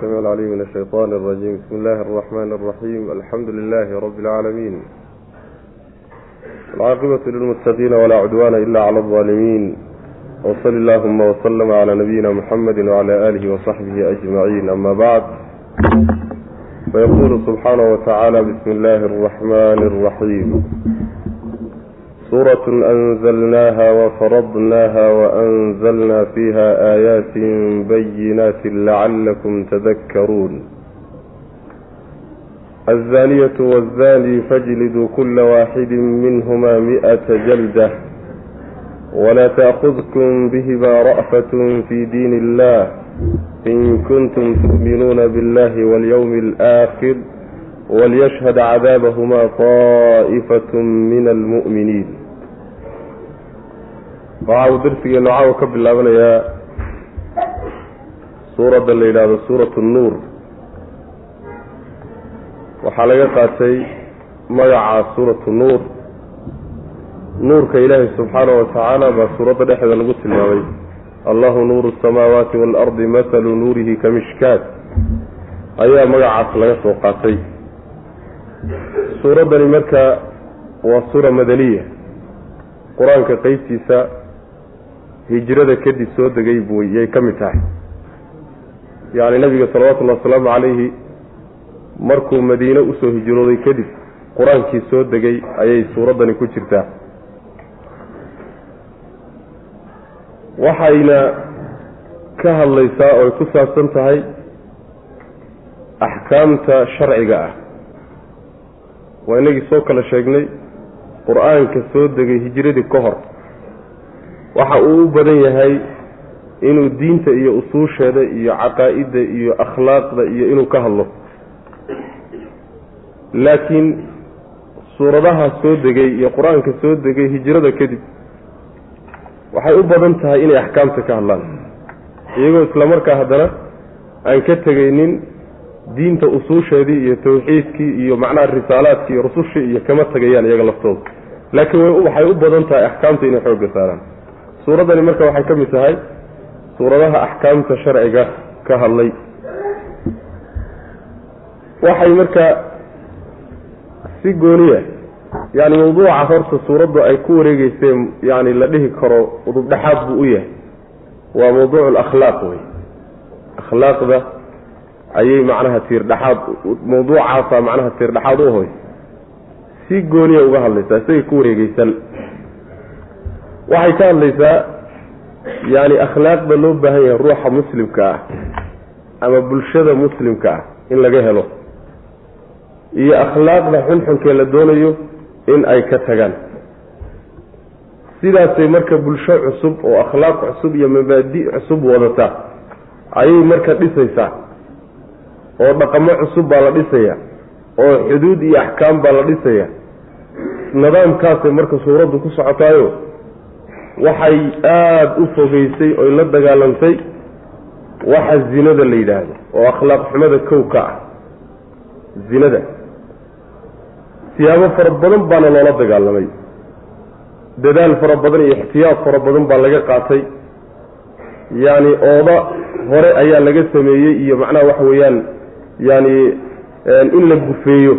السميع العليم من الشيطان الرجيم بسم الله الرحمن الرحيم الحمد لله رب العالمين العاقبة للمتقين ولا عدوان إلا على الظالمين وصل اللهم وسلم على نبينا محمد وعلى آله وصحبه أجمعين أما بعد فيقول سبحانه وتعالى بسم الله الرحمن الرحيم سورة أنزلناها وفرضناها وأنزلنا فيها آيات بينات لعلكم تذكرون الزانية والزاني فاجلدوا كل واحد منهما مئة جلدة ولا تأخذكم بهما رأفة في دين الله إن كنتم تؤمنون بالله واليوم الآخر وليشهد عذابهما طائفة من المؤمنين waxa uu darsigeenu caawa ka bilaabanayaa suuradda la yidhaahdo suuratu nuur. Waxaa laga qaatay magaca suuratu nuur. Nuurka ilaahay subxaanahu watacaala baa suuradda dhexeeda lagu tilmaamay. Allahu nuuru asamaawaati waalardi mathalu nuurihi ka mishkaat. Ayaa magacaas laga soo qaatay. Suuraddani marka waa suura madaniya. Qur'aanka qeybtiisa hijrada kadib soo degay buu yay ka mid tahay. Yacni nabiga salawatullahi wasalaamu calayhi markuu madiine u soo hijrooday kadib qur'aankii soo degay ayay suuraddani ku jirtaa. Waxayna ka hadlaysaa oo ay ku saabsan tahay axkaamta sharciga ah. Waa inagii soo kala sheegnay qur'aanka soo degay hijradii ka hor waxa uu u badan yahay inuu diinta iyo usuusheeda iyo caqaa'idda iyo akhlaaqda iyo inuu ka hadlo. Laakiin suuradaha soo degay iyo qur'aanka soo degay hijrada kadib waxay u badan tahay inay axkaamta ka hadlaan. Iyagoo islamarkaa haddana aan ka tegaynin diinta usuusheedii iyo tawxiidkii iyo macnaha risaalaadkii iyo rusushii iyo kama tegayaan iyaga laftooda. Laakiin waxay u badan tahay axkaamta inay xoogga saaraan suuraddani marka waxay ka mid tahay suuradaha axkaamta sharciga ka hadlay. Waxay marka si gooniya yani mawduuca horta suuraddu ay ku wareegeyseen yani la dhihi karo udubdhexaad buu u yahay. Waa mawduucu alakhlaaq wey. Akhlaaqda ayay macnaha tiirdhexaad mawduucaasa macnaha tiirdhexaad u hoy si gooniya uga hadlaysaa isagay ku wareegeysan waxay ka hadlaysaa yani akhlaaqda loo baahan yahay ruuxa muslimka ah ama bulshada muslimka ah in laga helo. Iyo akhlaaqda xunxunkee la doonayo in ay ka tagaan. Sidaasay marka bulsho cusub oo akhlaaq cusub iyo mabaadi cusub wadata ayay marka dhisaysaa. Oo dhaqamo cusub baa la dhisaya oo xuduud iyo axkaam baa la dhisaya. Nidaamkaasay marka suuraddu ku socotaayo waxay aada u fogeysay oy la dagaalantay waxa zinada la yidhaahdo oo akhlaaq xumada kow ka ah. Zinada. Siyaabo fara badan baana loola dagaalamay. Dadaal fara badan iyo ixtiyaad fara badan baa laga qaatay. Yacni ooda hore ayaa laga sameeyey iyo macnaha waxa weeyaan yacni in la gufeeyo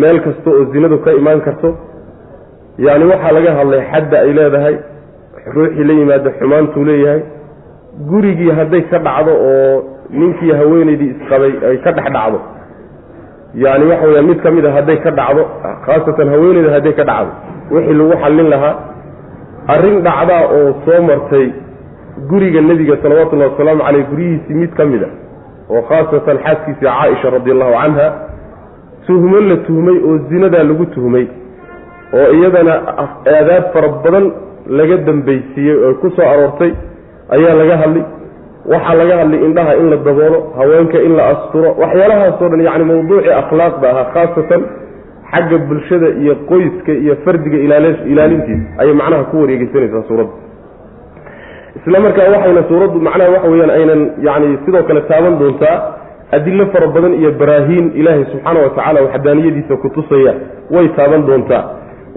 meel kasta oo zinadu ka imaan karto. Yacni waxaa laga hadlay xadda ay leedahay ruuxii la yimaado xumaantuu leeyahay gurigii hadday ka dhacdo oo ninkii haweenaydii isqabay ay ka dhex dhacdo. Yani waxa weyaan mid ka mid a hadday ka dhacdo khaasatan haweeneyda hadday ka dhacdo. Wixii lagu xallin lahaa arrin dhacdaa oo soo martay guriga nebiga salawatullahi wasalaamu caleyh guryihiisii mid ka mid a oo khaasatan xaaskiisii caaisha radi allahu canha tuhmo la tuhmay oo zinadaa lagu tuhmay oo iyadana aadaab fara badan laga dambaysiiyey oo ku soo aroortay ayaa laga hadlay waxaa laga hadlay indhaha in la daboolo haweenka in la asturo waxyaalahaasoo dhan yacni mawduucii akhlaaqda ahaa khaasatan xagga bulshada iyo qoyska iyo fardiga ilaalintiisa ayay macnaha ku wareegeysanaysaa suuradda isla markaa waxayna suuraddu macnaha waxa weyaan aynan yani sidoo kale taaban doontaa adilo fara badan iyo baraahiin ilaahay subxaana wa tacala waxdaaniyadiisa kutusaya way taaban doontaa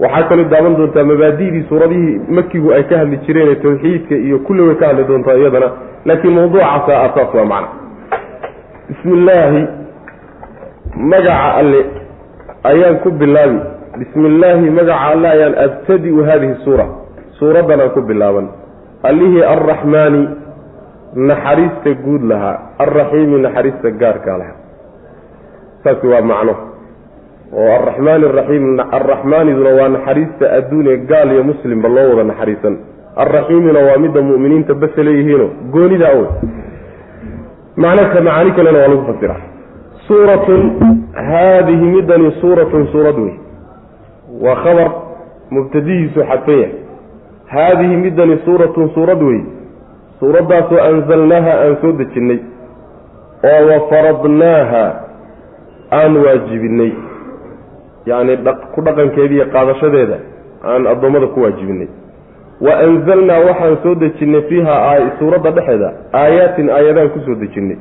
waxaa kaloo daawan doontaa mabaadidii suuradihii makigu ay ka hadli jireen tawxiidka iyo kulli way ka hadli doontaa iyadana. Laakiin mawduucaasa asaas waa macna. Bismi illaahi magaca alle ayaan ku bilaabi. Bismi illaahi magaca alle ayaan abtadi-u haadihi suura. Suuraddan aan ku bilaaban. Allihii arraxmaani naxariista guud lahaa. Alraxiimi naxariista gaarkaa lahaa. Saasi waa macno oo arraxmaani araxiim arraxmaaniduna waa naxariista adduuniya gaal iyo muslimba loo wada naxariisan. Alraxiimina waa midda mu'miniinta base leeyihiino goonida awe macnaka macaani kalena waa lagu fasira. Suuratun haadihi midani suuratun suurad wey waa khabar mubtadihiisu xadfan yahay. Haadihi midani suuratun suurad wey suuraddaasoo anzalnaaha aan soo dejinnay. Oo wafaradnaaha aan waajibinay yacni ku dhaqankeeda iyo qaadashadeeda aan addoommada ku waajibinay. Wa anzalnaa waxaan soo dejinnay fiiha suuradda dhexeeda aayaatin aayadaan ku soo dejinnay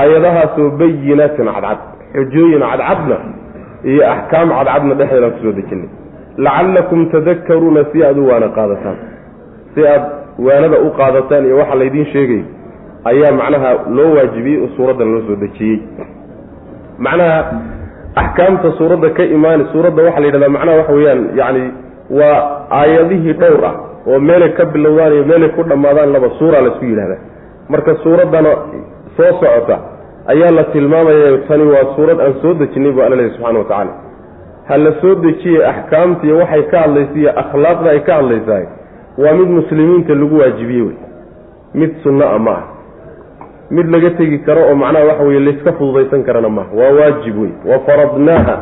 aayadahaasoo bayinaatin cadcad xujooyin cadcadna iyo axkaam cadcadna dhexeedaan ku soo dejinnay lacallakum tadakkaruuna si aad u waana qaadataan. Si aad waanada u qaadataan iyo waxa laydiin sheegay ayaa macnaha loo waajibiyey oo suuraddan loo soo dejiyey. Macnaha axkaamta suuradda ka imaani suuradda waxaa la yidhahdaa macnaha waxa weeyaan yacni waa aayadihii dhowr ah oo meelay ka bilowdaan iyo meelay ku dhammaadaan laba suura la isku yidhahdaa. Marka suuraddana soo socota ayaa la tilmaamaya tani waa suurad aan soo dejinay buu alla lehy subxana wa tacaala. Ha la soo dejiye axkaamtiiyo waxay ka hadlaysa iyo akhlaaqda ay ka hadlaysahay waa mid muslimiinta lagu waajibiyey wey. Mid sunno a ma ah mid laga tegi karo oo macnaha waxa weye layska fududaysan karana maaha waa waajib wey wa faradnaaha.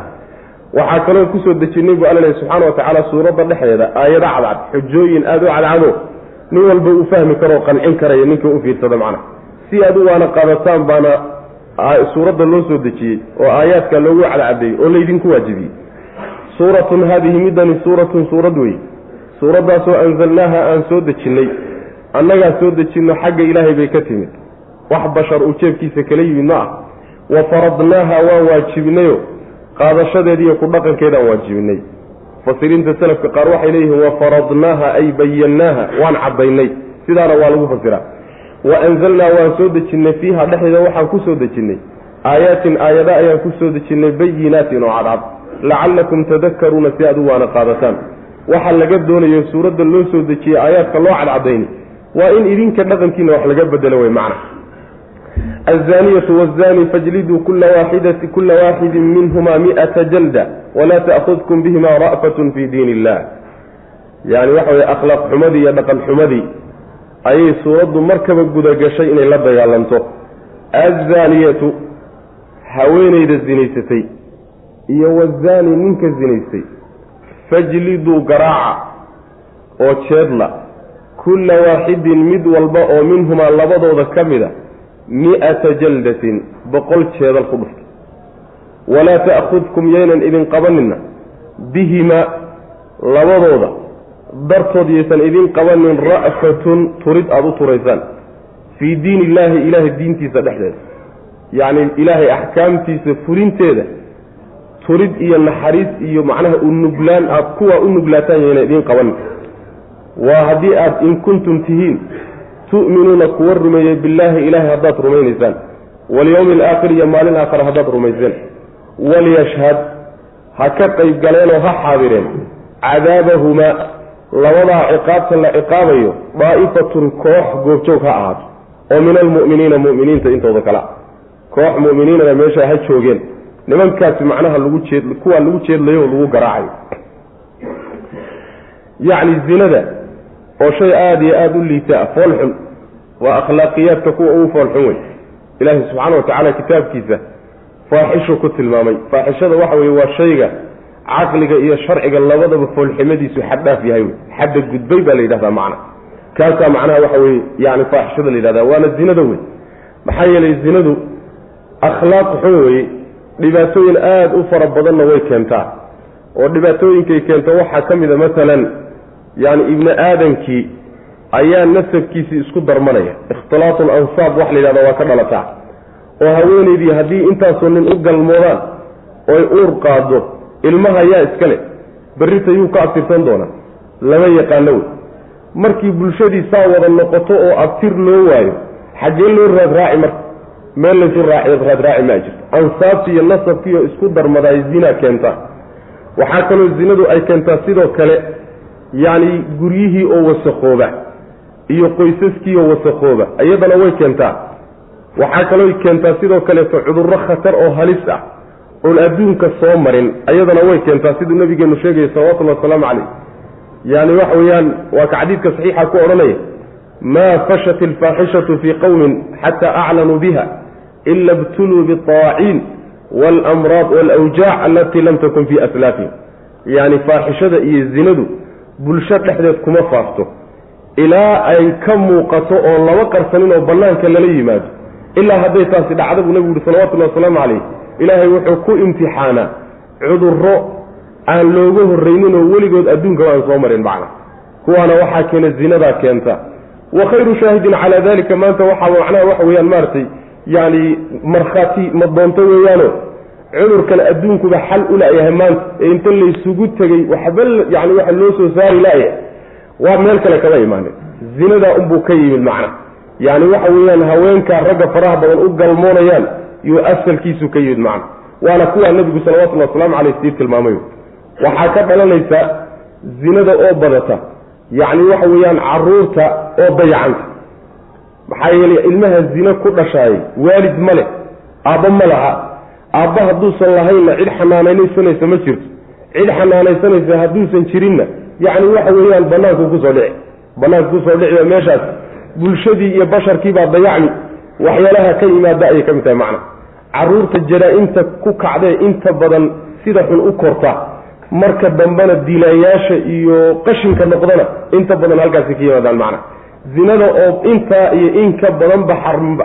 Waxaa kaloo ku soo dejinay buu alla lehy subxaana wa tacaala suuradda dhexdeeda aayado cadcad xujooyin aada u cadcado. Nin walba uu fahmi karoo qancin karaya ninkii u fiirsada macnaha si aad u waana qaadataan baana suuradda loo soo dejiyey oo aayaadka loogu cadcadeeyey oo laydinku waajibiyey. Suuratun haadihi midani suuratun suurad wey suuraddaasoo anzalnaaha aan soo dejinnay annagaa soo dejinno xagga ilaahay bay ka timid wax bashar uu jeebkiisa kala yimid ma ah. Wa faradnaaha waan waajibinayo. Qaadashadeediiyo ku dhaqankeedaan waajibinay. Mufasiriinta selafka qaar waxay leeyihiin wa faradnaaha ay bayannaaha waan caddaynay. Sidaana waa lagu fasiraa wa anzalnaa waan soo dejinnay. Fiiha dhexdeeda waxaan ku soo dejinnay. Aayaatin aayada ayaan ku soo dejinnay bayinaatin oo cadcad. Lacallakum tadakkaruuna si aad u waana qaadataan. Waxaa laga doonayo suuradda loo soo dejiyey aayaadka loo cadcadayni. Waa in idinka dhaqankiina wax laga bedelo wey macna azaniyatu wazani fajliduu kula waaxidin minhuma mi'ata jalda walaa ta'khudkum bihima ra'fatun fi diin illah yani waxa weye akhlaaq xumadii iyo dhaqan xumadii ayay suuraddu markaba gudagashay inay la dagaalanto azaniyatu haweenayda zinaysatay iyo wazani ninka zinaystay fajliduu garaaca oo jeedla kulla waaxidin mid walba oo minhumaa labadooda ka mid a mi-ata jaldatin boqol jeedal ku dhufta walaa ta'khudkum yaynan idin qabanina bihimaa labadooda dartood yaysan idin qabanin ra'fatun turid aada u turaysaan fii diin illaahi ilaahay diintiisa dhexdeeda yacni ilaahay axkaamtiisa fulinteeda turid iyo naxariis iyo macnaha u nuglaan aada kuwaa u nuglaataan yaynan idiin qabanin waa haddii aada in kuntum tihiin tu'minuuna kuwa rumeeyey billaahi ilaahay haddaad rumaynaysaan. Walyowmi alaakhir iyo maalin aakhare haddaad rumayseen. Walyashhad ha ka qayb galeenoo ha xaadireen. Cadaabahumaa labadaa ciqaabta la ciqaabayo daa'ifatun koox goobjoog ha ahaato. Oo min almu'miniina mu'miniinta intooda kale. A koox mu'miniinana meesha ha joogeen. Nimankaasi macnaha lagu jeed kuwaa lagu jeedlayo oo lagu garaacayo yacni zinada oo shay aada iyo aada u liita foolxun. Waa akhlaaqiyaadka kuwa ugu foolxun wey ilaahay subxaana wa tacaala kitaabkiisa faaxishu ku tilmaamay. Faaxishada waxa weye waa shayga caqliga iyo sharciga labadaba foolximadiisu xaddhaaf yahay wey xadda gudbay baa la yidhahdaa macna. Kaasaa macnaha waxa weye yani faaxishada la yidhahda waana zinada wey maxaa yeelay zinadu akhlaaq xun weye dhibaatooyin aada u fara badanna way keentaa. Oo dhibaatooyinkay keento waxaa ka mid a masalan yani ibni aadamkii ayaa nasabkiisii isku darmanaya. Ikhtilaatul ansaab wax la yidhahda waa ka dhalataa oo haweenaydii haddii intaasoo nin u galmoodaan oy uur qaado ilmaha yaa iskale berrita yuu ka abtirsan doonaa. Lama yaqaano wey. Markii bulshadii saa wada noqoto oo abtir loo waayo xaggee loo raadraaci marka. Meel laysu raadraaci maa jirto. Ansaabti iyo nasabkiiyo isku darmadaay zina keenta. Waxaa kaloo zinadu ay keentaa sidoo kale yacni guryihii oo wasakooba iyo qoysaskii oo wasakooba iyadana way keentaa. Waxaa kaloo keentaa sidoo kaleeto cudurro khatar oo halis ah oon adduunka soo marin ayadana way keentaa siduu nabigeenu sheegaya salawatullahi wasalaamu calayh. Yani waxa weeyaan waa ka xadiidka saxiixa ku odhanaya maa fashat alfaaxishatu fii qowmin xataa aclanuu biha ila ibtuluu biaaciin walamraad walawjaac alatii lam takun fii aslaafihim. Yani faaxishada iyo zinadu bulsho dhexdeed kuma faafto. Ilaa ay ka muuqato oon laba qarsanin oo bannaanka lala yimaado. Ilaa hadday taasi dhacda buu nabigu yuhi salawatullahi wasalaamu calayh ilaahay wuxuu ku imtixaanaa cudurro aan looga horraynin oo weligood adduunkaba aan soo marin macna. Kuwaana waxaa keena zinadaa keenta. Wa khayru shaahidin calaa dalika maanta waxaa macnaha waxa weeyaan maaragtay yacni markhaati ma doonto weeyaano cudurkan adduunkuba xal u la-yahay maanta ee inta laysugu tegey waxba yani waxa loo soo saari la-yahay waa meel kale kama imaanin. Zinadaa unbuu ka yimid macna. Yacni waxa weeyaan haweenkaa ragga faraha badan u galmoonayaan yuu asalkiisu ka yimid macna. Waana kuwaa nebigu salawatullahi wasalaamu caleyh sii tilmaamay waxaa ka dhalanaysa zinada oo badata yacni waxa weeyaan carruurta oo dayacanta maxaa yeelay ilmaha zina ku dhashaayay waalid ma leh aabba ma laha aabba hadduusan lahaynna cid xanaanaysanaysa ma jirto. Cid xanaanaysanaysa hadduusan jirinna yacni waxa weeyaan banaanku ku soo dhici. Banaanku ku soo dhici meeshaas. Bulshadii iyo basharkiibaa dayacmi waxyaalaha ka yimaada ayay ka mid tahay macna. Caruurta jaraa-imta ku kacdee inta badan sida xun u korta. Marka dambena dilaayaasha iyo qashinka noqdana inta badan halkaasi ka yimaadaan macna. Zinada oo intaa iyo in ka badanba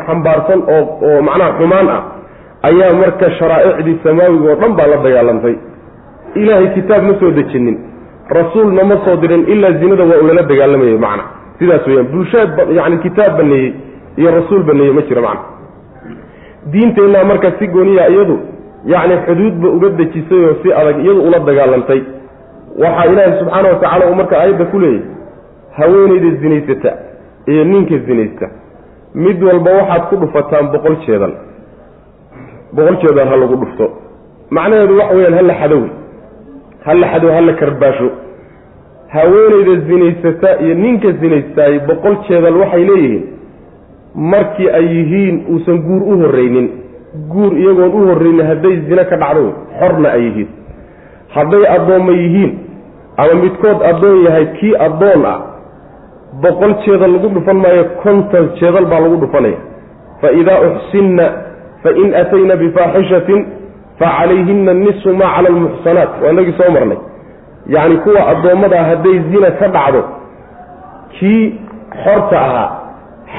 xambaarsan oo oo macnaha xumaan ah ayaa marka sharaa'icdii samaawiga oo dhan baa la dagaalantay ilaahay kitaab ma soo dejinin. Rasuulna ma soo dirin ilaa zinada waa uu lala dagaalamayay macna. Sidaas weyaan bulshaad yani kitaab baneeyey iyo rasuul baneeyey ma jiro macna. Diinteennaa marka si gooniya iyadu yacni xuduudba uga dejisay oo si adag iyadu ula dagaalantay waxaa ilaahay subxaana watacaala uu marka aayadda ku leeyahy haweenayda zinaysata iyo ninka zinaysta. Mid walba waxaad ku dhufataan boqol jeedal boqol jeedal ha lagu dhufto. Macnaheedu waxa weyaan hala xadow hala xadow hala karbaasho. Haweenayda zinaysata iyo ninka zinaystaay boqol jeedal waxay leeyihiin markii ay yihiin uusan guur u horreynin guur iyagoon u horreynin hadday zine ka dhacdo xorna ay yihiin. Hadday addoomma yihiin ama midkood addoon yahay kii addoon ah boqol jeedal lagu dhufan maayo konton jeedal baa lagu dhufanaya. Fa idaa uxsinna fa in atayna bifaaxishatin fa calayhina nisu maa cala almuxsanaat waa inagii soo marnay yacni kuwa addoommadaa hadday zina ka dhacdo kii xorta ahaa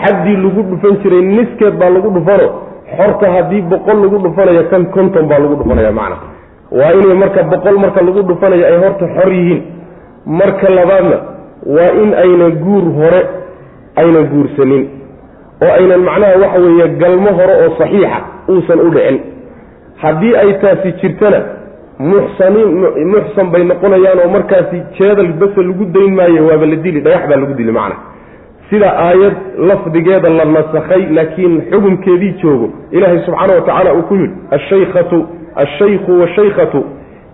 xaddii lagu dhufan jiray niskeed baa lagu dhufano xorta haddii boqol lagu dhufanayo kan konton baa lagu dhufanaya macna waa inay marka boqol marka lagu dhufanayo ay horta xor yihiin marka labaadna waa in aynan guur hore aynan guursanin oo aynan macnaha waxa weeye galmo hore oo saxiixa uusan u dhicin. Haddii ay taasi jirtana muxsaniin muxsan bay noqonayaan oo markaasi jeedal base lagu dayn maayo waaba la dili dhagax baa lagu dili macna. Sida aayad lafdigeeda la nasakhay laakiin xukunkeedii joogo ilaahay subxaana wa tacaala uu ku yidhi ashaykhatu ashaykhu washaykhatu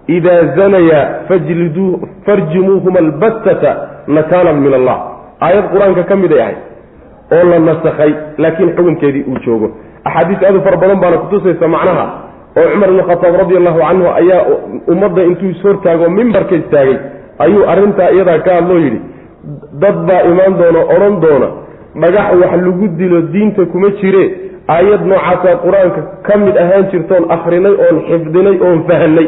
idaa zanaya fajliduu farjimuuhuma albattata nakaalan min allah. Aayad qur'aanka ka mid ay ahayd oo la nasakhay laakiin xukunkeedii uu joogo. Axaadiis aadu fara badan baana kutusaysa macnaha oo cumar ibn khataab radi allahu canhu ayaa ummadda intuu ishortaago mimbarka istaagay ayuu arrintaa iyadaa ka hadloo yidhi dad baa imaan doona odhan doona dhagax wax lagu dilo diinta kuma jire aayad noocaasaa qur'aanka ka mid ahaan jirtoon akhrinay oon xifdinay oon fahanay.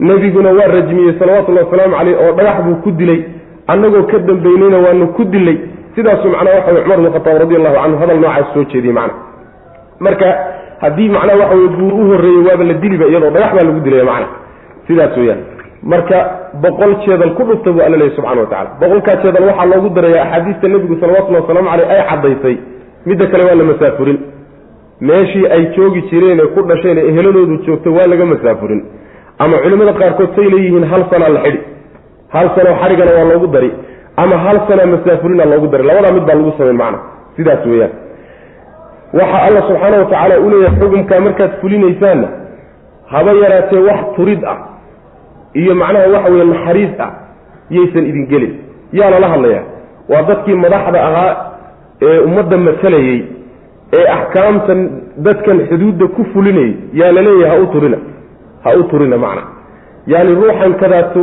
Nebiguna waa rajmiyey salawatullahi wasalaamu caleyh oo dhagax buu ku dilay annagoo ka dambaynayna waanu ku dilay sidaasuu macnaha waxa wey cumar ibn khataab radi allahu canhu hadal noocaas soo jeediyey macna. Marka haddii macnaha waxa weye guur u horreeyey waaba la diliba iyadoo dhagax baa lagu dilaya macna. Sidaas weyaan marka boqol jeedal ku dhufta buu alla leeyahy subxana wa tacala boqolkaa jeedal waxaa loogu daraya axaadiista nebigu salawatullahi wasalaamu caleyh ay caddaysay. Midda kale waa la masaafurin. Meeshii ay joogi jireen ee ku dhasheen ee eheladoodu joogta waa laga masaafurin. Ama culimmada qaarkood say leeyihiin hal sanaa la xidhi. Hal sano xadhigana waa loogu dari ama hal sana masaafurina loogu dari labadaa mid baa lagu samayn macna. Sidaas weeyaan. Waxa alla subxaana watacaala u leeyahay xukumkaa markaad fulinaysaanna haba yaraatee wax turid ah iyo macnaha waxa weye naxariis ah yaysan idin gelin. Yaa lala hadlayaa. Waa dadkii madaxda ahaa ee ummadda matalayey ee axkaamtan dadkan xuduudda ku fulinayay yaa la leeyahay ha u turina. Ha u turina macna. Yaani ruuxan kadaatu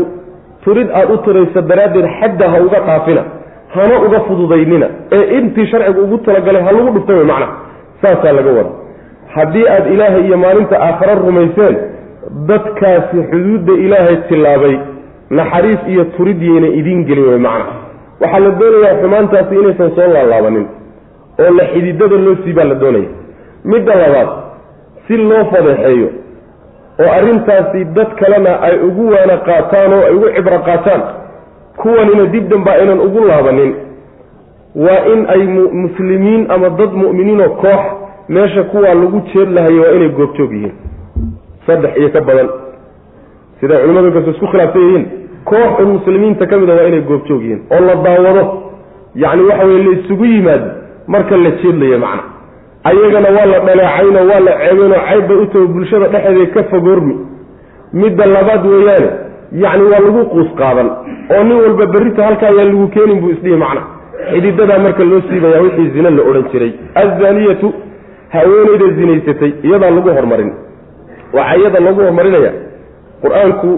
turid aada u turaysa daraaddeed xadda ha uga dhaafina hana uga fududaynina ee intii sharcigu ugu talagalay ha lagu dhuftay way macnaha saasaa laga wada haddii aada ilaahay iyo maalinta aakhare rumayseen dadkaasi xuduudda ilaahay tillaabay naxariis iyo turid yayna idiin gelin way macnaha waxaa la doonayaa xumaantaasi inaysan soo laalaabanin oo la xididada loo sii baa la doonaya. Midda labaad si loo fadeexeeyo oo arrintaasi dad kalena ay ugu waana qaataan oo ay ugu cibro qaataan kuwanina dib damba aynan ugu laabanin. Waa in ay muslimiin ama dad mu'miniinoo koox meesha kuwaa lagu jeed lahayo waa inay goobjoog yihiin. Saddex iyo ka badan. Siday culimadu inkastoo isku khilaafsan yihiin koox un muslimiinta ka mida waa inay goobjoog yihiin oo la daawado. Yacni waxa weye la isugu yimaado marka la jeedlayo macna ayagana waa la dhaleecayno waa la ceebeynoo cayb bay u tago bulshada dhexeeday ka fogoormi midda labaad weeyaane yacni waa lagu quus qaadan. Oo nin walba berrita halkaa ayaan lagu keenin buu isdhihi macna. Xididadaa marka loo siibaya wixii zina la odhan jiray. Azaniyatu haweenayda zinaysatay iyadaa lagu hormarin. Waxaa iyada lagu hormarinaya qur'aanku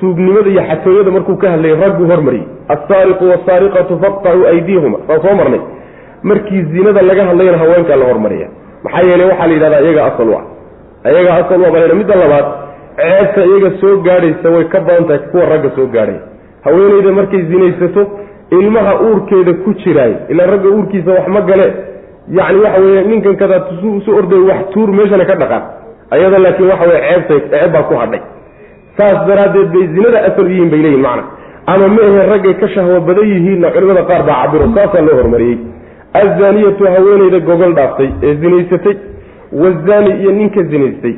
tuugnimada iyo xatooyada markuu ka hadlayay ragguu hormariyey. Alsaariqu wasaariqatu faqtacuu aydiyahuma saa soo marnay markii zinada laga hadlayana haweenkaa la hormariya. Maxaa yeele waxaa la yidhahdaa iyaga asal u ah iyaga asal u ah midda labaad ceebta iyaga soo gaadhaysa way ka badan tahay kuwa ragga soo gaadhay. Haweenayda markay zinaysato ilmaha uurkeeda ku jiraay ilaa ragga uurkiisa wax ma gale. Yacni waxa weeye ninkan kadaa su orday wax tuur meeshana ka dhaqaan ayada laakiin waxa weye ceebtay ceeb baa ku hadhay. Saas daraaddeed bay zinada asal yihiin bay leeyihiin macna. Ama ma ahe raggay ka shahwo badan yihiinna culimada qaar baa cabiro saasaa loo hormariyey azaniyatu haweenayda gogol dhaaftay ee zinaysatay wazaani iyo ninka zinaystay.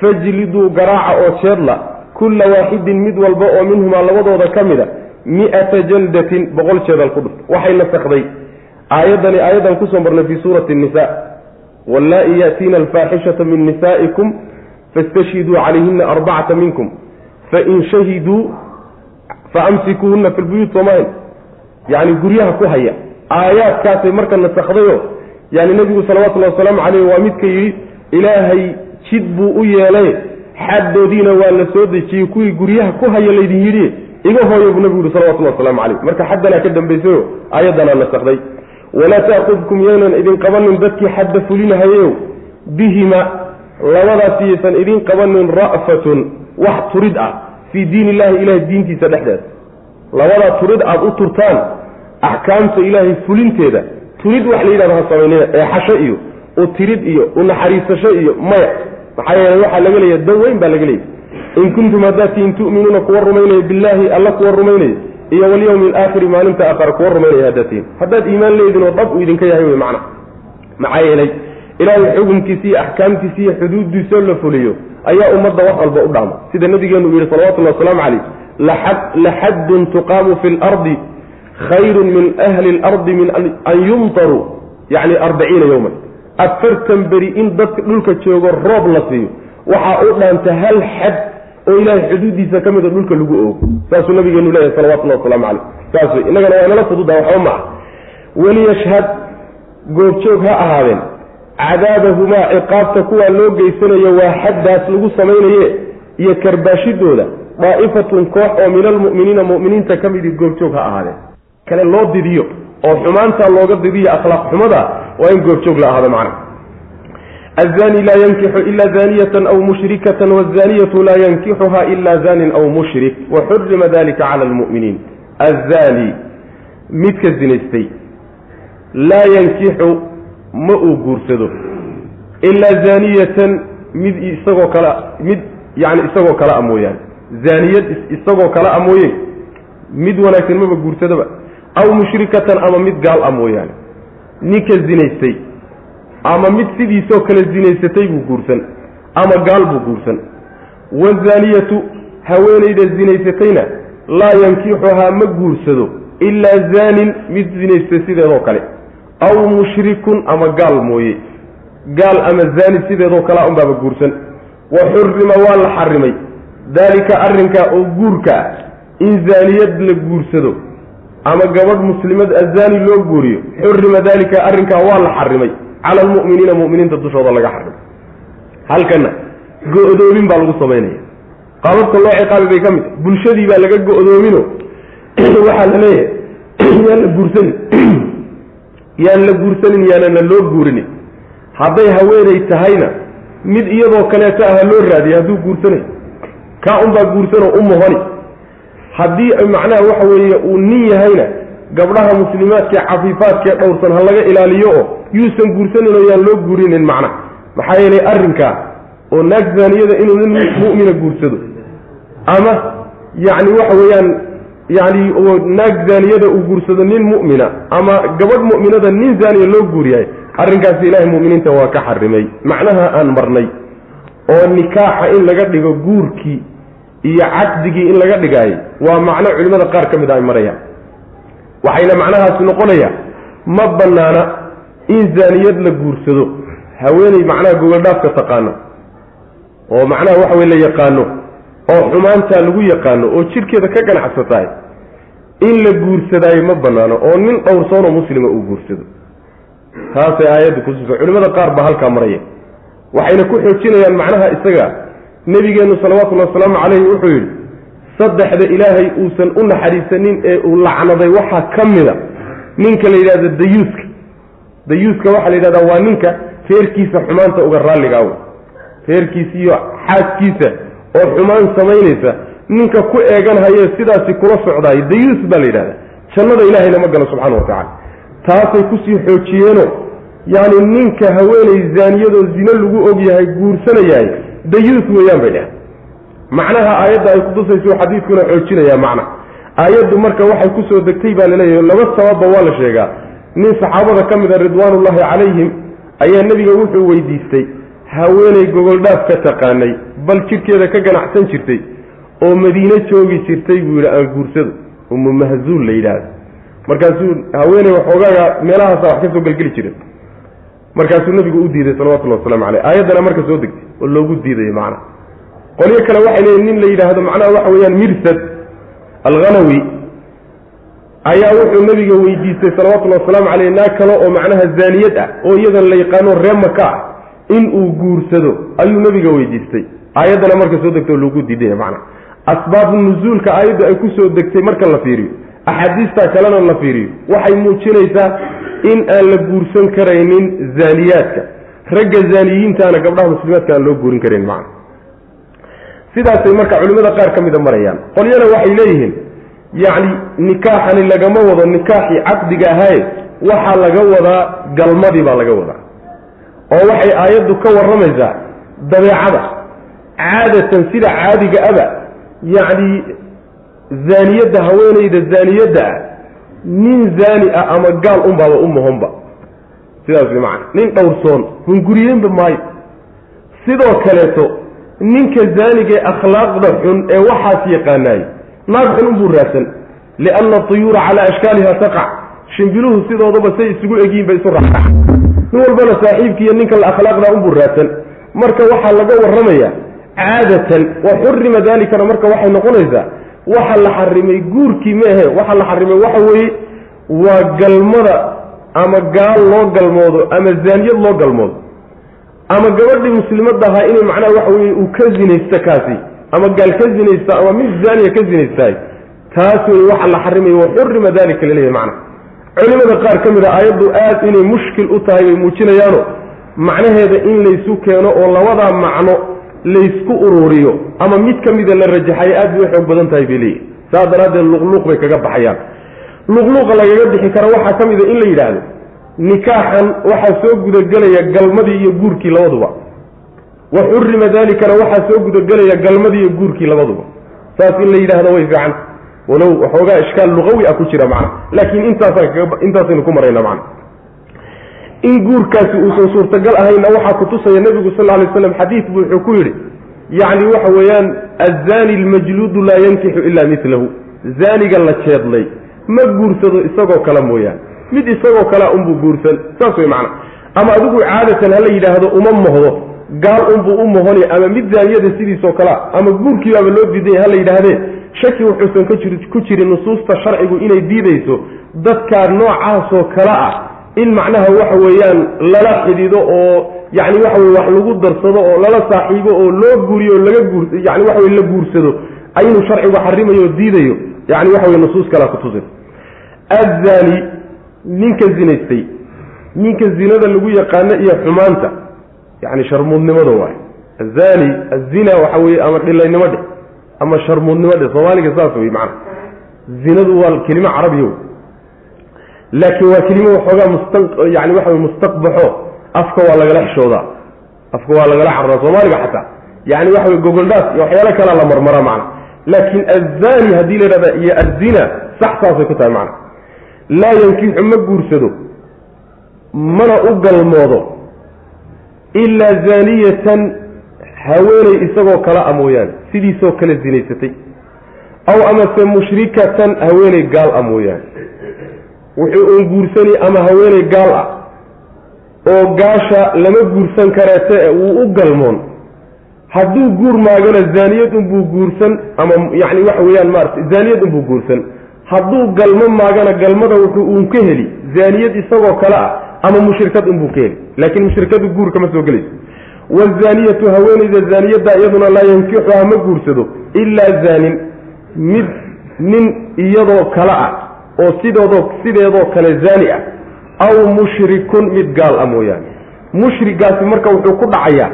Fajliduu garaaca oo jeedla kulla waaxidin mid walba oo minhumaa labadooda ka mid a mi'ata jaldatin boqol jeedal ku dhuft waxay nasakday. Aayaddani aayaddan ku soo marnay fii suurati nisa wallaa-i yaatiina alfaaxishata min nisaa'ikum fastashhiduu calayhina arbacata minkum. Fain shahiduu faamsikuuhuna fi lbuyuut soomaahin yacni guryaha ku haya aayaadkaasay marka nasakdayo yani nebigu salawatullahi wasalaamu caleyh waa midka yidhi ilaahay jid buu u yeelay xaddoodiina waa la soo dejiyey kuwii guryaha ku haya laydin yidhi iga hooyo buu nebigu yihi salawatullahi wasalaamu caleyh marka xaddanaa ka dambaysayo aayaddanaa nasakday walaa taakudkum yaynan idin qabanin dadkii xadda fulinahayeyow bihima labadaas yaysan idin qabanin ra'fatun wax turid ah fii diin illahi ilahay diintiisa dhexdeeda. Labadaa turid aada u turtaan axkaamta ilaahay fulinteeda turid wax la yidhahdo ha samaynina ee xasho iyo u tirid iyo u naxariisasho iyo maya. Maxaa yeeley waxaa laga leeya dan weyn baa laga leeyay in kuntum haddaad tihin tu'minuuna kuwa rumaynaya billaahi alla kuwa rumaynaya iyo walyawmi alaakhiri maalinta aakhara kuwa rumaynaya haddaad tihin haddaad iimaan leedin oo dhab uu idinka yahay wey macna. Maxaa yeelay ilaahay xukunkiisa iyo axkaamtiisa iyo xuduuddiisoo la fuliyo ayaa ummadda wax walba u dhaama. Sida nabigeenu uu yidhi salawatullahi wasalaamu calayh laxaddun tuqaamu fi lardi khayrun min ahli lardi min an yumtaruu yacni arbaciina yowman afartan beri in dadka dhulka joogo roob la siiyo. Waxaa u dhaanta hal xad oo ilaahay xuduuddiisa ka mida dhulka lagu oogo. Saasuu nabigeenu leeyahay salawatullahi wasalaamu calayh. Saas wey innagana waa inala fududa waxba ma ah goobjoog ha ahaadeen. Cadaabahumaa ciqaabta kuwaa loo geysanayo waa xaddaas lagu samaynaye iyo karbaashidooda daa'ifatun koox oo min almu'miniina mu'miniinta ka midii goobjoog ha ahaadeen kale loo didiyo oo xumaantaa looga didiyo akhlaaq xumada waa in goobjoog la ahaado macna. Azani laa yankixu ila zaniyatan aw mushrikatan wazaniyatu laa yankixuha ila zanin aw mushrik waxurima dalika cala almu'miniin. Azani midka zinaystay laa yankixu ma uu guursado ilaa zaniyatan mid isagoo kale mid yani isagoo kale a mooyaane. Zaaniyad isagoo kale a mooye mid wanaagsan maba guursadaba aw mushrikatan ama mid gaal a mooyaane ninka zinaystay ama mid sidiisoo kale zinaysatay buu guursan ama gaal buu guursan. Wazaaniyatu haweenayda zinaysatayna laa yankixuhaa ma guursado ilaa zaanin mid zinaystay sideedoo kale. Aw mushrikun ama gaal mooye gaal ama zaani sideedoo kalea unbaaba guursan. Wa xurima waa la xarimay daalika arrinkaa oo guurka ah in zaaniyad la guursado ama gabadh muslimad azaani loo guuriyo xurima daalika arrinkaa waa la xarimay cala almu'miniina mu'miniinta dushooda laga xarimay halkana go-doomin baa lagu samaynaya qaababka loo ciqaabi bay ka mid tahay. Bulshadii baa laga go-doomino waxaa la leeyahay yaan la guursanin. Yaan la guursanin yaanana loo guurinin. Hadday haweenay tahayna mid iyadoo kaleeto ah loo raadiya hadduu guursanayo kaa unbaa guursanoo u mohoni haddii macnaha waxa weeye uu nin yahayna gabdhaha muslimaadkae cafiifaadkae dhowrsan ha laga ilaaliyo oo yuusan guursanin oo yaan loo guurinin macnaha. Maxaa yeelay arrinkaa oo naag zaaniyada inuu nin mu'mina guursado. Ama yacni waxa weeyaan yani oo naag zaaniyada uu guursado nin mu'mina ama gabadh mu'minada nin zaaniya loo guuriyahay arrinkaasi ilaahay mu'miniinta waa ka xarimay. Macnaha aan marnay oo nikaaxa in laga dhigo guurkii iyo caqdigii in laga dhigaayo waa macno culimmada qaar ka mid a ay marayaan. Waxayna macnahaasi noqonayaa ma bannaana in zaaniyad la guursado. Haweeney macnaha gogoldhaafka taqaano oo macnaha waxa wey la yaqaano oo xumaantaa lagu yaqaano oo jidhkeeda ka ganacsatahay in la guursadaayo ma bannaano oo nin dhowrsoonoo muslima uu guursado. Taasay aayadda kususa culimmada qaar baa halkaa maraya. Waxayna ku xoojinayaan macnaha isaga nebigeennu salawatullahi wasalaamu calayhi wuxuu yidhi saddexda ilaahay uusan u naxariisanin ee uu lacnaday waxaa ka mida ninka la yidhahdo dayuuska. Dayuuska waxaa la yidhahdaa waa ninka reerkiisa xumaanta uga raalligaa wey reerkiisa iyo xaaskiisa oo xumaan samaynaysa ninka ku eeganhaye sidaasi kula socdaay dayuus baa la yidhahdaa. Jannada ilahayna ma galo subxaana wa tacala taasay ku sii xoojiyeeno yacni ninka haweenay zaaniyadoo zino lagu og yahay guursanayahay dayuus weeyaan bay dheheen macnaha aayadda ay kutusayso xadiidkuna xoojinaya macna. Aayaddu marka waxay ku soo degtay baa la leeyahay laba sababba waa la sheegaa. Nin saxaabada ka mid a ridwaanullahi calayhim ayaa nebiga wuxuu weydiistay haweenay gogoldhaaf ka taqaanay bal jidhkeeda ka ganacsan jirtay oo madiine joogi jirtay buu yidhi aan guursado umu mahzuul la yidhaahdo. Markaasuu haweeney waxoogaaga meelahaasa wax ka soo gelgeli jiray. Markaasuu nabigu u diiday salawatullhi waslamu caleyh aayaddana marka soo degtay oo loogu diidayo macnaha qolyo kale waxay leeyiin nin la yidhaahdo macnaha waxa weeyaan mirsad alghanawi ayaa wuxuu nabiga weydiistay salawatullahi wasalaamu caleyh naag kale oo macnaha zaaniyad ah oo iyadan la yaqaano ree maka ah in uu guursado ayuu nabiga weydiistay. Aayaddana marka soo degtay oo loogu diidaya macnaha asbaabu nuzuulka aayaddu ay ku soo degtay marka la fiiriyo. Axaadiistaa kalena la fiiriyo. Waxay muujinaysaa in aan la guursan karaynin zaaniyaadka ragga zaaniyiintaana gabdhaha muslimaadka aan loo guurin karayn macna. Sidaasay marka culimmada qaar ka mida marayaan. Qolyana waxay leeyihiin yacni nikaaxani lagama wado nikaaxii caqdiga ahaye waxaa laga wadaa galmadii baa laga wadaa. Oo waxay aayaddu ka warramaysaa dabeecada. Caadatan sida caadiga aba yacni zaaniyadda haweenayda zaaniyadda ah nin zaani ah ama gaal unbaaba u mohonba sidaas way macana nin dhowrsoon hunguriyeenba maayo. Sidoo kaleeto ninka zaanigee akhlaaqda xun ee waxaas yaqaanaay naag xun unbuu raadsan. Lianna tuyuura calaa ashkaaliha taqac shimbiluhu sidoodaba say isugu egyihin bay isu raacac nin walbana saaxiibkiiyo ninka la akhlaaqda unbuu raadsan. Marka waxaa laga warramayaa caadatan wa xurima dalikana marka waxay noqonaysaa waxa la xarimay guurkii meehe waxa la xarimay waxa weeye waa galmada ama gaal loo galmoodo ama zaaniyad loo galmoodo ama gabadhii muslimadda ahaa inay macnaha waxa weye uu ka zinaysto kaasi ama gaal ka zinaysta ama mid zaaniya ka zinaystahay taas wey waxa la xarimay wa xurima dalika laleeyahy macna. Culimada qaar ka mid a aayaddu aad inay mushkil u tahay bay muujinayaano macnaheeda in laysu keeno oo labadaa macno laysku ururiyo ama mid ka mida la rajaxayo aad bay u xoog badan tahay bay leeyihi saas daraaddeed luqluuq bay kaga baxayaan luqluuqa lagaga bixi kara waxaa ka mida in la yidhaahdo nikaaxan waxaa soo gudagelaya galmadii iyo guurkii labaduba. Wa xurima dalikana waxaa soo gudagelaya galmadii iyo guurkii labaduba. Saas in la yidhaahdo way fiican. Walow waxoogaa ishkaal luqawi ah ku jira macna. Laakiin intaasaynu ku marayna macna. In guurkaasi uusan suurtagal ahayna waxaa kutusaya nebigu sal lay slam xadiid buu wuxuu ku yidhi yacni waxa weeyaan azani almajluudu laa yankixu ila milahu zaaniga la jeedlay ma guursado isagoo kale mooyaane mid isagoo kalea unbuu guursan saas wey macna. Ama adigu caadatan hala yidhaahdo uma mohdo gaal unbuu u mohoni ama mid zaaniyada sidiisoo kalea ama guurkiibaaba loo diidanya hala yidhaahdee shaki wuxuusan ku jirin nusuusta sharcigu inay diidayso dadkaa noocaasoo kale ah in macnaha waxa weeyaan lala xidido oo yani waxa weye wax lagu darsado oo lala saaxiibo oo loo guuriyo oo laga guur yani waxa weye la guursado aynu sharcigu xarimayo oo diidayo yani waxa weye nusuus kalea kutusin azani ninka zinaystay. Ninka zinada lagu yaqaano iyo xumaanta. Yani sharmuudnimada waay azani azina waxa weye ama dhilaynimo dhe. Ama sharmuudnimo dhe. Soomaaliga saas wey macana zinadu waa kelimo carabiya wey laakiin waa kelimo waxoogaa musta yani waxa wey mustaqbaxo. Afka waa lagala xishoodaa afka waa lagala carraa soomaaliga xataa. Yani waxa wey gogoldhaas iyo waxyaalo kalea la marmara macna laakiin azani haddii la yidhahda iyo azina sax saasay ku tahay macna. Laa yankixu ma guursado mana u galmoodo ilaa zaaniyatan haweeney isagoo kala a mooyaane sidiisoo kale zinaysatay. Aw amase mushrikatan haweeney gaal a mooyaane. Wuxuu uun guursani ama haweeney gaal ah oo gaasha lama guursan kareete wuu u galmoon hadduu guur maagana zaaniyad unbuu guursan ama yacni waxa weeyaan maarata zaaniyad unbuu guursan. Hadduu galmo maagana galmada wuxuu uun ka heli zaaniyad isagoo kale ah ama mushrikad unbuu ka heli. Laakiin mushrikadu guur kama soo gelayso. Wazaaniyatu haweeneyda zaaniyadda iyaduna laa yankixuha ma guursado ilaa zaanin. Mid nin iyadoo kale ah oo sidoodoo sideedoo kale zaani ah. Aw mushrikun mid gaal ah mooyaane. Mushrigaasi marka wuxuu ku dhacayaa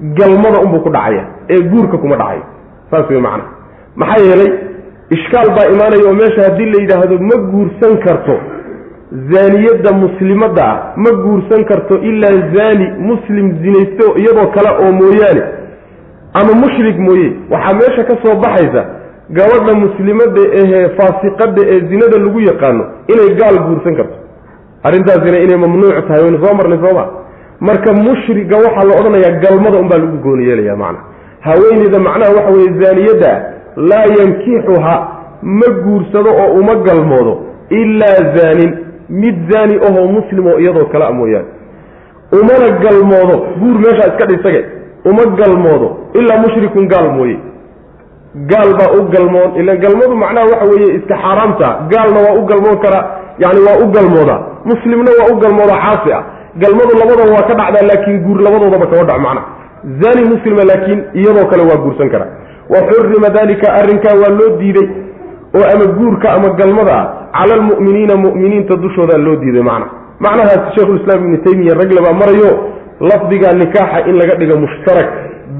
galmada unbuu ku dhacaya ee guurka kuma dhacayo saas wey macana maxaa yeelay ishkaal baa imaanaya oo meesha haddii la yidhaahdo ma guursan karto zaaniyadda muslimadda ah ma guursan karto ilaa zaani muslim zinaysto iyadoo kale oo mooyaane ama mushrik mooye. Waxaa meesha ka soo baxaysa gabadha muslimadda ahee faasiqadda ee zinada lagu yaqaano inay gaal guursan karto. Arrintaasina inay mamnuuc tahay waynu soo marnay sooma marka mushriga waxaa la odhanayaa galmada unbaa lagu gooni yeelaya macna. Haweeneyda macnaha waxa weye zaaniyadda laa yankixuha ma guursado oo uma galmoodo ilaa zaanin mid zaani ahoo muslim oo iyadoo kale a mooyaane. Umana galmoodo guur meeshaa iska dhisage uma galmoodo ilaa mushrikun gaal mooye. Gaal baa u galmoon ila galmadu macnaha waxa weeye iska xaaraamta gaalna waa u galmoon karaa yani waa u galmoodaa. Muslimna waa u galmoodaa caasi ah galmadu labadaba waa ka dhacdaa laakiin guur labadoodaba kama dhaco macnaha zani muslima laakiin iyadoo kale waa guursan karaa wa xurima dalika arrinkaa waa loo diiday oo ama guurka ama galmada ah cala almu'miniina mu'miniinta dushoodaa loo diiday macna. Macnahaas sheikhulislaam ibnu taymiya ragle baa marayo lafdiga nikaaxa in laga dhigo mushtarak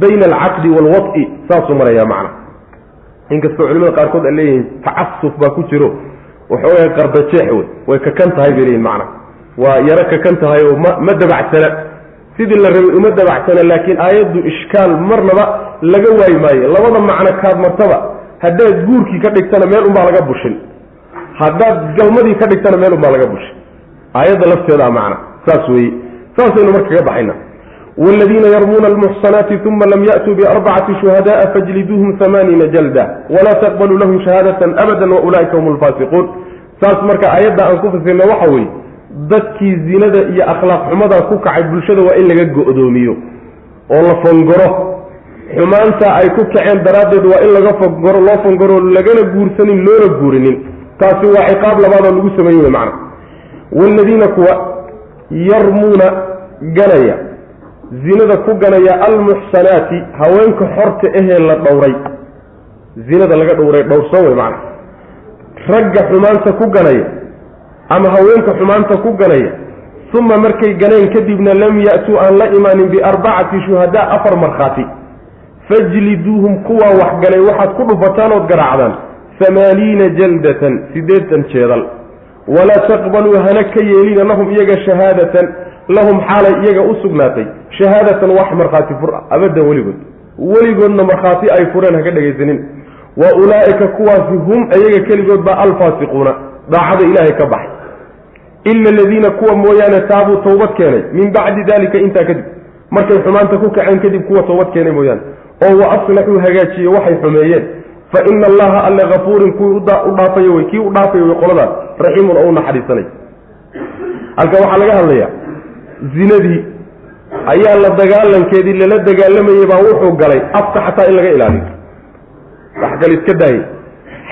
bayna alcaqdi waalwad'i saasuu maraya macna. Inkastoo culimada qaarkood ay leeyihiin tacasuf baa ku jiro. Waxoogaa qardajeex wey way kakan tahay bay leeyihiin macna waa yaro kakan tahay oo ma ma dabacsana sidii la rabay uma dabacsana laakiin aayaddu ishkaal marnaba laga waayi maayo labada macno kaad martaba haddaad guurkii ka dhigtana meel unbaa laga bushin. Haddaad galmadii ka dhigtana meel unbaa laga bushin. Aayadda lafteedaa macna saas weeye. Saasaynu marka ka baxayna. Wladiina yarmuuna almuxsanaati uma lam ya'tuu biarbacati shuhadaءa fajliduuhum amaaniina jalda walaa taqbaluu lahum shahaadatan abada waulaa'ika hum lfaasiquun saas marka aayadda aan ku fasirna waxa weeye dadkii zinada iyo akhlaaq xumadaa ku kacay bulshada waa in laga go'doomiyo oo la fongoro. Xumaanta ay ku kaceen daraaddeed waa in laga fongoro loo fongoro lagana guursanin loona guurinin. Taasi waa ciqaab labaadoo lagu sameeye wey macna waaladiina kuwa yarmuuna ganaya zinada ku ganaya almuxsanaati haweenka xorta ahee la dhowray. Zinada laga dhowray dhowrsan wey macna ragga xumaanta ku ganaya ama haweenka xumaanta ku ganaya uma markay ganeen kadibna lam ya'tuu aan la imaanin biarbacati shuhadaa afar markhaati. Fajliduuhum kuwaa waxgalay waxaad ku dhufataan ood garaacdaan. Hamaaniina jaldatan siddeetan jeedal. Walaa taqbaluu hana ka yeelina lahum iyaga shahaadatan. Lahum xaalay iyaga u sugnaatay. Shahaadatan wax markhaati fur abadan weligood. Weligoodna markhaati ay fureen haka dhegaysanin wa ulaa'ika kuwaasi hum iyaga keligood baa alfaasiquuna. Daacada ilaahay ka baxay ila aladiina kuwa mooyaane taabuu towbad keenay min bacdi dalika intaa kadib markay xumaanta ku kaceen kadib kuwa towbad keenay mooyaane oo wa aslaxuu hagaajiye waxay xumeeyeen fa ina allaha alle hafuurin kuwii u dhaafayo wey kii u dhaafayo wey qoladaas raxiimun oo u naxariisanay halka waxaa laga hadlayaa zinadii ayaa la dagaalankeedii lala dagaalamayay baa wuxuu galay afka xataa in laga ilaaliyo waxgal iska daayay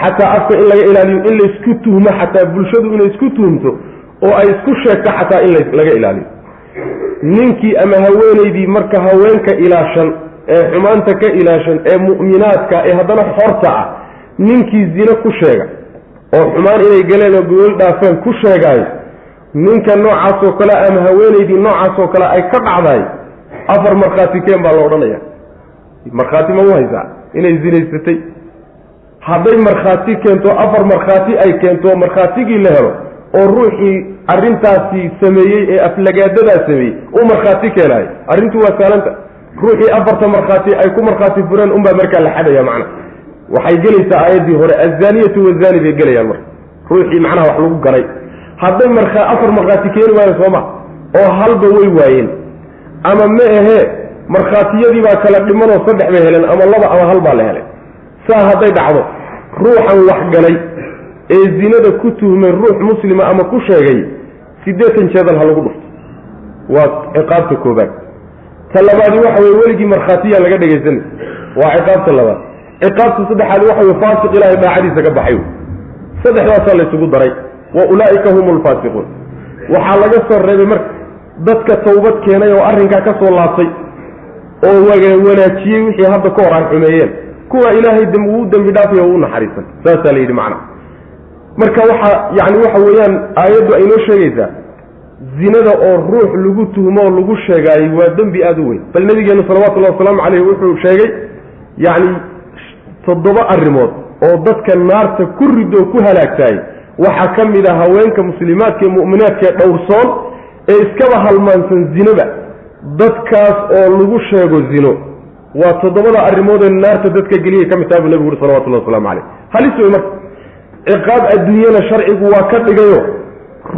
xataa afka in laga ilaaliyo in laysku tuhmo xataa bulshadu inay isku tuhumto oo ay isku sheegto xataa in laga ilaaliyo. Ninkii ama haweenaydii marka haweenka ilaashan ee xumaanta ka ilaashan ee mu'minaadka ee haddana xorta ah ninkii zine ku sheega oo xumaan inay galeen oo gogol dhaafeen ku sheegaayo ninka noocaasoo kale ama haweenaydii noocaasoo kale ay ka dhacdaay afar markhaati keen baa la odhanaya markhaati ma u haysaa? Inay zinaysatay. Hadday markhaati keento afar markhaati ay keento markhaatigii la helo oo ruuxii arrintaasi sameeyey ee aflagaadadaa sameeyey uu markhaati keenaayo arrintu waa saalanta ruuxii afarta markhaati ay ku markhaati fureen unbaa markaa la xadaya macna. Waxay gelaysaa aayaddii hore azaniyatu wazani bay gelayaan marka. Ruuxii macnaha wax lagu galay. Hadday markaa afar markhaati keeni waayeen sooma oo halba way waayeen. Ama ma ahee markhaatiyadii baa kala dhimanoo saddex bay heleen ama laba ama hal baa la helay. Saa hadday dhacdo ruuxan wax galay ee zinada ku tuhmay ruux muslima ama ku sheegay siddeetan jeedal ha lagu dhufto. Waa ciqaabta koobaad. Ta labaadi waxa weye weligii markhaatiyaa laga dhegaysanay waa ciqaabta labaad. Ciqaabta saddexaad waxa weye faasiq ilaahay daacadiisa ka baxay. Saddexdaasaa laysugu daray. Wa ulaa'ika hum lfaasiquun waxaa laga soo reebay marka dadka tawbad keenay oo arrinkaa ka soo laabtay oo wanaajiyey wixii hadda ka hor aan xumeeyeen. Kuwa ilaahay uu dembi dhaafay oo u naxariisan. Saasaa la yidhi macna marka waxa yani waxa weeyaan aayaddu ay noo sheegaysaa zinada oo ruux lagu tuhmo oo lagu sheegaayey waa dembi aada u weyn. Bal nabigeenu salawatullahi wasalaamu caleyh wuxuu sheegay yacni toddoba arrimood oo dadka naarta ku ridoo ku halaagtaayey waxaa ka mid ah haweenka muslimaadka ee mu'minaadka ee dhowrsoon ee iskaba halmaansan zinaba. Dadkaas oo lagu sheego zino. Waa toddobada arrimood ee naarta dadka geliyay ka mid taha buu nebigu uri salawatullahi waslamu caleyh halis wey marka ciqaab adduunyana sharcigu waa ka dhigayo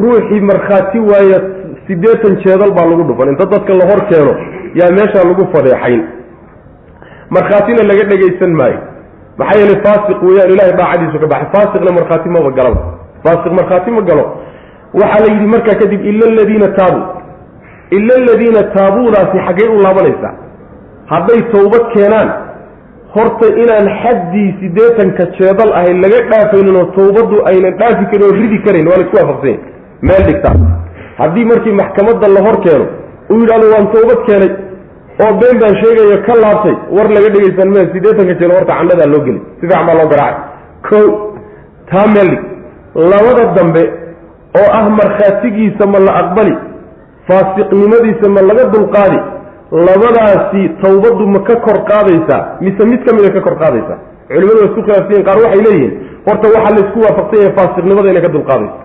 ruuxii markhaati waaya siddeetan jeedal baa lagu dhufan. Inta dadka la hor keeno yaa meeshaa lagu fadeexayn. Markhaatina laga dhegaysan maayo. Maxaa yeelay faasiq weeyaan ilahay daacadiisu ka baxay. Faasiqna markhaati maba galaba faasiq markhaati ma galo. Waxaa la yidhi markaa kadib ila aladiina taabuu ila aladiina taabuudaasi xaggay u laabanaysaa. Hadday tawbad keenaan horta inaan xaddii siddeetanka jeedal ahay laga dhaafaynin oo tawbaddu aynan dhaafi karin oo ridi karayn waa la isku waafaqsanya meel dhigtaa haddii markii maxkamadda la hor keeno uu yidhahdo waan tawbad keenay oo been baan sheegayo ka laabtay war laga dhegaysan mee siddeetanka jeedal horta candhadaa loo geli si fiican baa loo garaacay. Ko taa meel dhig. Labada dambe oo ah markhaatigiisa ma la aqbali faasiqnimadiisa ma laga dulqaadi labadaasi tawbaddu ma ka kor qaadaysaa mise mid ka mida ka kor qaadaysaa culimadu waa isku khilaafsayen qaar waxay leeyihiin horta waxaa laysku waafaqsan yahay faasiqnimada inay ka dulqaadayso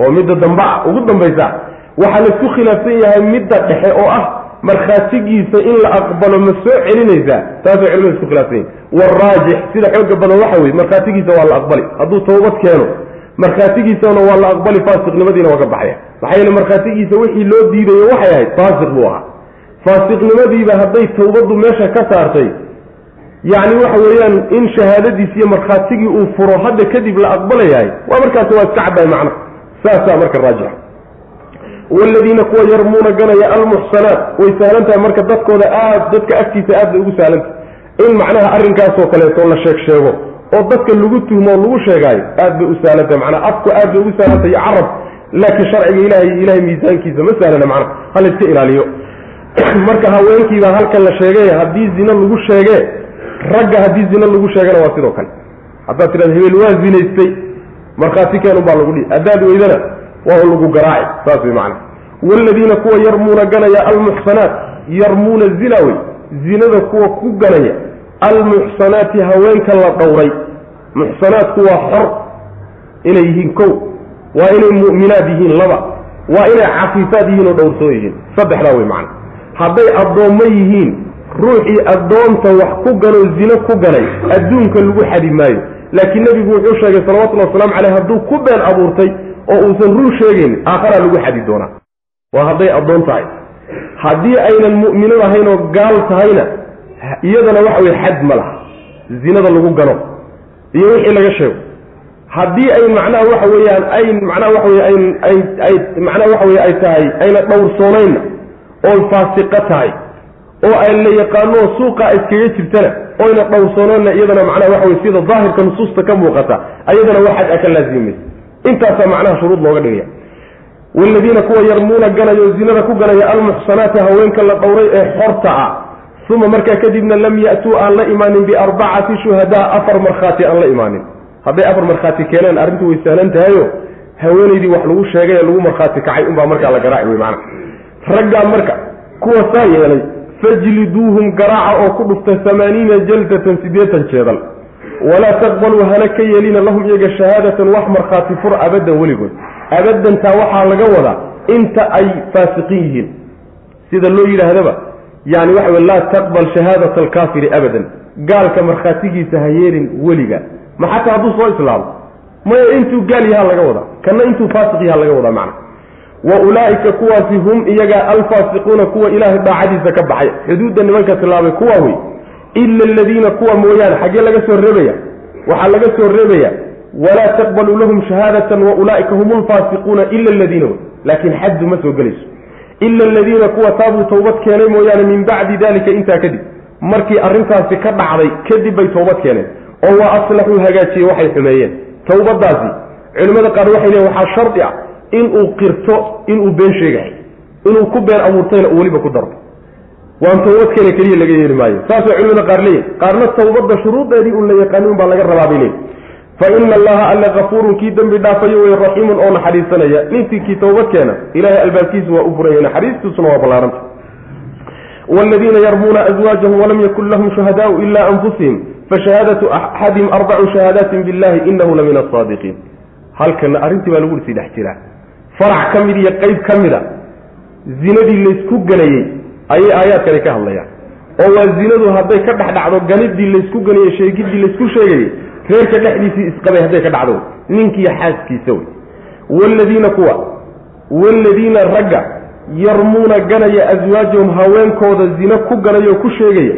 oo midda damba ugu dambaysa waxaa laysku khilaafsan yahay midda dhexe oo ah markhaatigiisa in la aqbalo ma soo celinaysaa taasay culimadu isku khilaafsan waraajix sida xooga badan waxa weye markhaatigiisa waa la aqbali. Hadduu tawbad keeno markhaatigiisana waa la aqbali faasiqnimadiina waa ka baxaya. Maxaa yeele markhaatigiisa wixii loo diidayo waxay ahayd faasiq buu ahaa faasiqnimadiiba hadday tawbaddu meesha ka saartay yacni waxa weeyaan in shahaadadiis iyo markhaatigii uu furo hadda kadib la aqbalayahay waa markaasi waa iska caddahay macna. Saasaa marka raajixa. Waaladiina kuwa yarmuuna ganaya almuxsanaat way sahlan tahay marka dadkooda aad dadka agtiisa aad bay ugu sahlantahay in macnaha arrinkaasoo kaleeto la sheeg sheego oo dadka lagu tuhmo lagu sheegaayo aad bay u sahlantahay macnaa afku aad bay ugu sahlantahay iyo carab. Laakiin sharciga ilahay ilahay miisaankiisa ma sahlana macnaha ha la iska ilaaliyo marka haweenkiibaa halkan la sheegay haddii zine lagu sheegee ragga haddii zine lagu sheegana waa sidoo kale. Haddaad tidhahda hebel waa zinaystay. Markhaati keenun baa lagu dhihi. Haddaad weydana waa lagu garaaci saas way macana waaladiina kuwa yarmuuna ganaya almuxsanaat. Yarmuuna zina wey. Zinada kuwa ku ganaya almuxsanaati haweenka la dhowray. Muxsanaatku waa xor. Inay yihiin kow. Waa inay mu'minaad yihiin laba. Waa inay cafiifaad yihiin oo dhowrsoon yihiin. Saddexdaa wey macana hadday addoommo yihiin ruuxii addoonta wax ku ganoo zino ku ganay adduunka lagu xadi maayo. Laakiin nebigu wuxuu sheegay salawatullhi wasalaamu caleyh hadduu ku been abuurtay oo uusan run sheegayn aakharaa lagu xadi doonaa. Waa hadday addoon tahay. Haddii aynan mu'minad ahayn oo gaal tahayna iyadana waxa weye xad ma laha. Zinada lagu gano iyo wixii laga sheego. Haddii ay macnaha waxa weeyaan ay macnaha waxa wey ay ay ay macnaha waxa weye ay tahay ayna dhowrsoonaynna oo faasiqo tahay oo ay la yaqaano suuqa iskaga jirtana oyna dhowrsoonaynna iyadana macnaha waxa weye sida daahirka nusuusta ka muuqata ayadana waxaad aka laazimaysa intaasaa macnaha shuruud looga dhigaya. Waaladiina kuwa yarmuuna ganaya oo zinada ku ganaya almuxsanaati haweenka la dhowray ee xorta ah uma markaa kadibna lam ya'tuu aan la imaanin biarbacati shuhadaa afar markhaati aan la imaanin. Hadday afar markhaati keeneen arrintu way sahlan tahayo haweenaydii wax lagu sheegay ee lagu markhaati kacay unbaa markaa la garaaci wey maana raggaa marka kuwa saa yeelay fajliduuhum garaaca oo ku dhuftay amaaniina jaldatan siddeetan jeedal walaa taqbaluu hana ka yeelina lahum iyaga shahaadatan wax markhaati fur abadan weligood. Abadantaa waxaa laga wadaa inta ay faasiqin yihiin. Sida loo yidhaahdaba yani waxa wey laa taqbal shahaadata alkaafiri abadan. Gaalka markhaatigiisa ha yeelin weliga. Ma xataa hadduu soo islaamo. Maya intuu gaal yahaa laga wadaa. Kana intuu faasiq yahaa laga wadaa macna wa ulaa'ika kuwaasi hum iyagaa alfaasiquuna kuwa ilaahay daacadiisa ka baxay. Xuduudda nimanka tilaabay kuwa wey ila aladiina kuwa mooyaane. Xaggee laga soo reebaya? Waxaa laga soo reebaya walaa taqbaluu lahum shahaadatan wa ulaa'ika hum lfaasiquuna ila aladiina wey laakiin xaddu ma soo gelayso. Ila aladiina kuwa taabuu towbad keenay mooyaane min bacdi dalika intaa kadib. Markii arrintaasi ka dhacday kadib bay towbad keeneen. Oo waa aslaxuu hagaajiyey waxay xumeeyeen. Towbadaasi culimmada qaar waxay leeyiin waxaa shardi ah inuu qirto inuu been sheegahay inuu ku been abuurtayna uu weliba ku daro waan towbad keena keliya laga yeeli maayo. Saasay culimada qaar leeyihiin qaarna towbadda shuruudeedii un la yaqaani baa laga rabaa bay leeyihiin fa ina allaha alla kafuurun kii dembi dhaafayo wey raxiimun oo naxariisanaya. Ninkii kii towbad keena ilahay albaabkiisu waa u furaya naxariistiisuna waa ballaaranta wladiina yarmuuna azwaajahum walam yakun lahum shuhadaau ila anfusihim fashahaadatu axadihim arbacu shahaadaatin billahi inahu la min asaadiqiin halkana arrintii baa lagu sii dhex jiraa farac ka mid iyo qeyb ka mida zinadii laysku ganayey ayay aayaadkani ka hadlayaan. Oo waa zinadu hadday ka dhex dhacdo ganidii laysku ganayey sheegiddii laysku sheegayey reerka dhexdiisii isqabay hadday ka dhacdo ninkiiyo xaaskiisa wey. Waaladiina kuwa waaladiina ragga yarmuuna ganaya aswaajahum haweenkooda zino ku ganaya oo ku sheegaya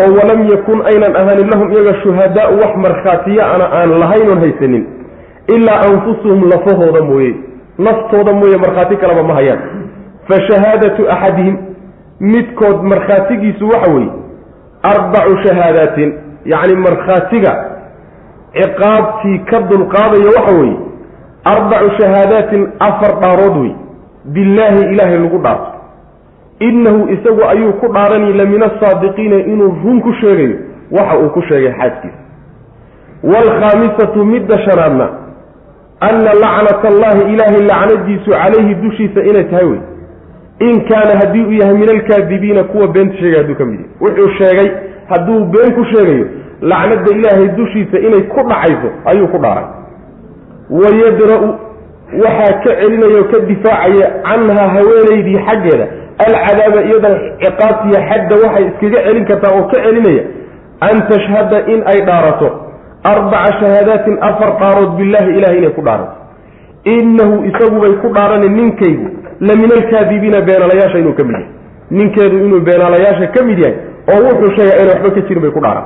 oo walam yakun aynan ahaanin lahum iyaga shuhadaau wax markhaatiya ana aan lahaynoon haysanin ilaa anfusuhum lafahooda mooye naftooda mooye markhaati kaleba ma hayaan. Fa shahaadatu axadihim midkood markhaatigiisu waxa weeye arbacu shahaadaatin yacni markhaatiga ciqaabtii ka dulqaadaya waxa weeye arbacu shahaadaatin afar dhaarood wey billaahi ilaahay lagu dhaarto innahu isagu ayuu ku dhaarani la min asaadiqiina inuu run ku sheegayo waxa uu ku sheegay xaaskiisa. Waalkhaamisatu midda shanaadna anna lacnata allahi ilaahay lacnadiisu calayhi dushiisa inay tahay wey in kaana haddii uu yahay min alkaadibiina kuwa beenta sheegay hadduu ka mid yahay wuxuu sheegay hadduu been ku sheegayo lacnadda ilaahay dushiisa inay ku dhacayso ayuu ku dhaaray wayadra-u waxaa ka celinaya oo ka difaacaya canhaa haweenaydii xaggeeda alcadaaba iyadana ciqaabtiya xadda waxay iskaga celin kartaa oo ka celinaya an tashhada in ay dhaarato arbaca shahaadaatin afar dhaarood billaahi ilahay inay ku dhaarato innahu isagubay ku dhaarani ninkaygu la min alkaadibiina beenaalayaasha inuu ka mid yahay ninkeedu inuu beenaalayaasha ka mid yahay oo wuxuu sheegay ayna waxba ka jirin bay ku dhaaran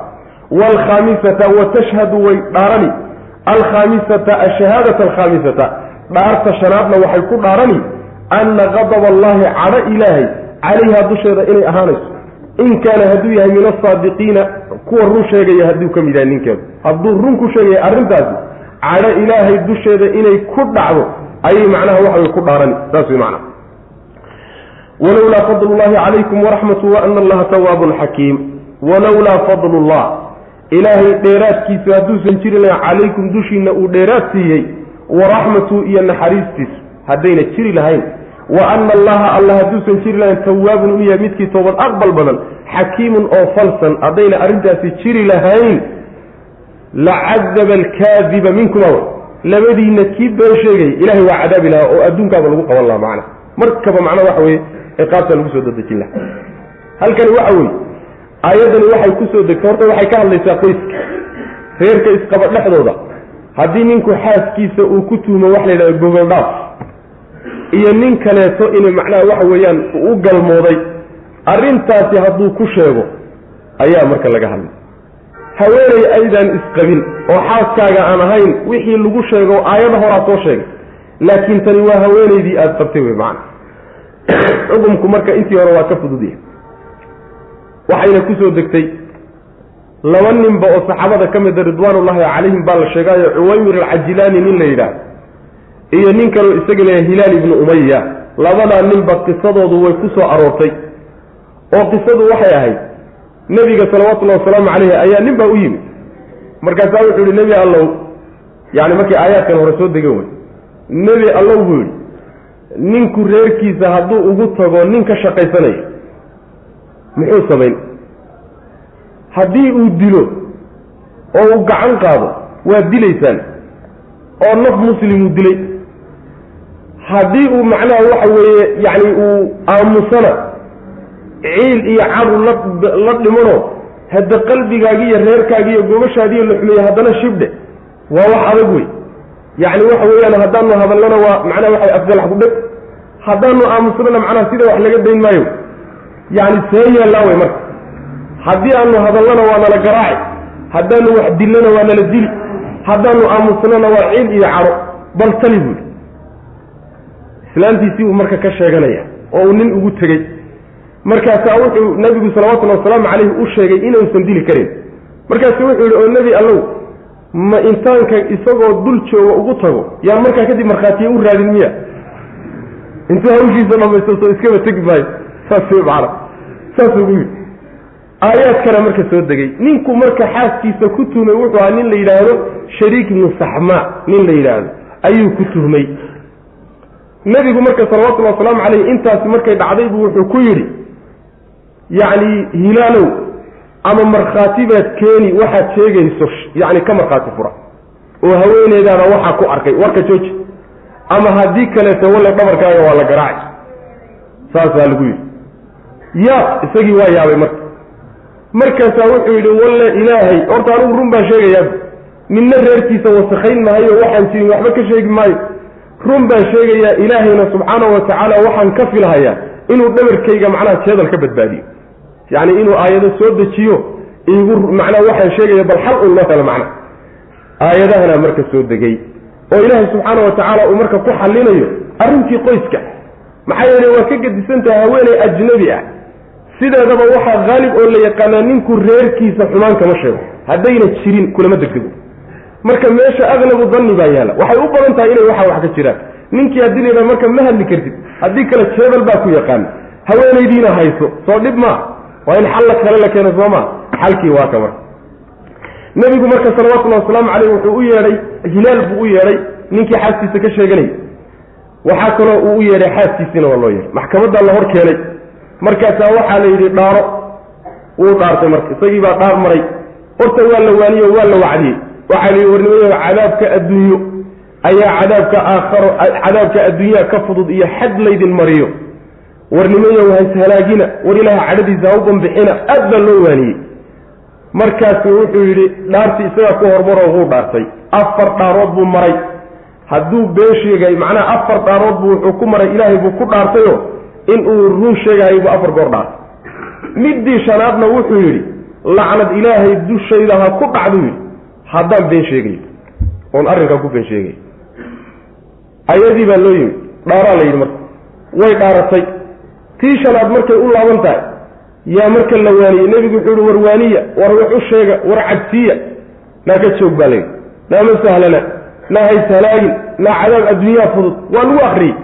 waalkhaamisata wa tashhadu way dhaarani alkhaamisata ashahaadata alkhaamisata dhaarta shanaadna waxay ku dhaarani anna qadab allaahi cadho ilaahay calayha dusheeda inay ahaanayso in kaana hadduu yahay min asaadiqiina kuwa run sheegaya hadduu ka mid yahay ninkeedu. Hadduu run ku sheegaya arrintaasi cadho ilaahay dusheeda inay ku dhacdo ayay macnaha waxaway ku dhaarani saas wey macnaha. Walowlaa fadlu llahi calaykum waraxmatu wa ana allaha tawaabun xakiim walowlaa fadlu llah ilaahay dheeraadkiisu hadduusan jiri lahayn calaykum dushiina uu dheeraad siiyey waraxmatu iyo naxariistiisu haddayna jiri lahayn wa ana allaha alla hadduusan jiri lahayn tawaabun u yahay midkii toobad aqbal badan xakiimun oo falsan haddayna arrintaasi jiri lahayn la cadaba alkaadiba minkuma labadiina kii been sheegaya ilahay waa cadaabi lahaa oo adduunkaaba lagu qaban lahaa macna. Markaba macna waxa weye ciqaabta lagu soo dadejin lahaa. Halkani waxa weye aayaddani waxay ku soo degtay horta waxay ka hadlaysaa qoyska reerka isqaba dhexdooda haddii ninku xaaskiisa uu ku tuumo waxa la yidhahda gogol dhaaf iyo nin kaleeto inay macnaha waxa weeyaan u galmooday arrintaasi hadduu ku sheego ayaa marka laga hadlay. Haweeney aydaan isqabin oo xaaskaaga aan ahayn wixii lagu sheego aayada horaa soo sheegay. Laakiin tani waa haweenaydii aada qabtay wey macana xukumku marka intii hore waa ka fududya waxayna ku soo degtay laba ninba oo saxaabada ka mida ridwaanullahi calayhim baa la sheegaayo cuwaymir alcajilaani nin la yidhaah iyo nin kaloo isaga leeyahay hilaal ibnu umaya labadaa ninba qisadoodu way ku soo aroortay. Oo qisadu waxay ahayd nebiga salawatullahi wasalaamu calayhi ayaa nin baa u yimid. Markaasaa wuxuu yihi nebi allow yani markay aayaadkan hore soo degan wey nebi allow buu yidhi ninku reerkiisa hadduu ugu tago nin ka shaqaysanayo muxuu samayn haddii uu dilo oo uu gacan qaado waad dilaysaan. Oo naf muslimuu dilay haddii uu macnaha waxa weeye yacni uu aamusana ciil iyo caru la la dhimano hadda reerkaagi iyo gobashaadiiyo la xumeeye haddana shibdhe waa wax adag wey yacni waxa weeyaan haddaanu hadallana waa macnaha waxay afgalax ku dheg. Haddaanu aamusnana macnaha sida wax laga dayn maayo. Yacni see yeellaa wey marka. Haddii aanu hadallana waa nala garaaci haddaanu wax dillana waa nala dili haddaanu aamusnana waa ciil iyo caro bal tali buuli islaantiisii uu marka ka sheeganaya oo uu nin ugu tegey. Markaasaa wuxuu nabigu salawatullhi wasalaamu calayhi u sheegay inuusan dili karin. Markaasu wuxuu yihi oo nebi allow ma intaanka isagoo dul jooga ugu tago yaan markaa kadib markhaatiye u raadin miya? Intuu hawshiisa dhamaysto soo iskaba tegi maayo. Saas macana saasuu gu yidhi aayaadkana marka soo degay. Ninku marka xaaskiisa ku tuhmay wuxuu ahaa nin la yidhaahdo shariik ibnu saxmaa nin la yidhaahdo. Ayuu ku tuhmay nebigu marka salawatullahi wasalaamu caleyh intaasi markay dhacday buu wuxuu ku yidhi yacni hilaalow ama markhaati baad keeni waxaad sheegayso yacni ka markhaati fura oo haweeneydaada waxaa ku arkay warka jooji ama haddii kaleeto walle dhabarkaaga waa la garaaci. Saasaa lagu yidhi. Yaa isagii waa yaabay marka. Markaasaa wuxuu yidhi walle ilaahay horta anigu run baan sheegayaa. Ninna reerkiisa wasakhayn maayo waxaan jirin waxba ka sheegi maayo run baan sheegayaa ilaahayna subxaanahu wa tacaala waxaan ka filahayaa inuu dhabarkayga macnaha jeedal ka badbaadiyo. Yacni inuu aayado soo dejiyo igu macnaa waxaan sheegaya bal xal un loo helo macna. Aayadahana marka soo degay oo ilaahay subxaana wa tacaala uu marka ku xallinayo arrintii qoyska. Maxaa yeele waa ka gedisantaha haweeney ajnabi ah. Sideedaba waxaa haalib oo la yaqaanaa ninku reerkiisa xumaan kama sheego. Haddayna jirin kulama degdego marka meesha aglabu danni baa yaalla waxay u badan tahay inay waxa wax ka jiraan. Ninkii haddii layidhaha marka ma hadli kartid. Haddii kale jeebal baa ku yaqaana haweenaydiina hayso. Soo dhib maa waa in xalla kale la keeno sooma xalkii waa ka marka nebigu marka salawatullahi wasalaamu caleyh wuxuu u yeedhay hilaal buu u yeedhay. Ninkii xaaskiisa ka sheeganayay waxaa kaloo uu u yeedhay xaaskiisiina waa loo yeedhay. Maxkamaddaa la hor keenay. Markaasaa waxaa la yidhi dhaaro. Wuu dhaartay marka. Isagii baa dhaar maray. Horta waa la waaniye waa la wacdiyey waxaa la yidhi warnimayo cadaabka adduunyo ayaa cadaabka aakharo cadaabka adduunyaha ka fudud iyo xad laydin mariyo. Warnimayo hashalaagina war ilaaha cadhadiisa ha u bambixina aad baa loo waaniyey. Markaasu wuxuu yidhi dhaartii isagaa ku hormaroo wuu dhaartay. Afar dhaarood buu maray. Hadduu been sheegay macnaha afar dhaarood buu wuxuu ku maray ilaahay buu ku dhaartayo inuu run sheegahay buu afar goor dhaartay. Middii shanaadna wuxuu yidhi lacnad ilaahay dushayda ha ku dhacduu yidhi haddaan been sheegayo oon arrinkaa ku been sheegayo ayadii baa loo yimid dhaaraa la yidhi marka way dhaaratay. Tii shanaad markay u laaban tahay yaa marka la waaniyey nebigu wuxuu yihi war waaniya war wax u sheega war cabsiiya naa ka joog baa layidhi naama sahlana naa hayshalaagin naa cadaab adduunyaha fudud waa lagu akriyey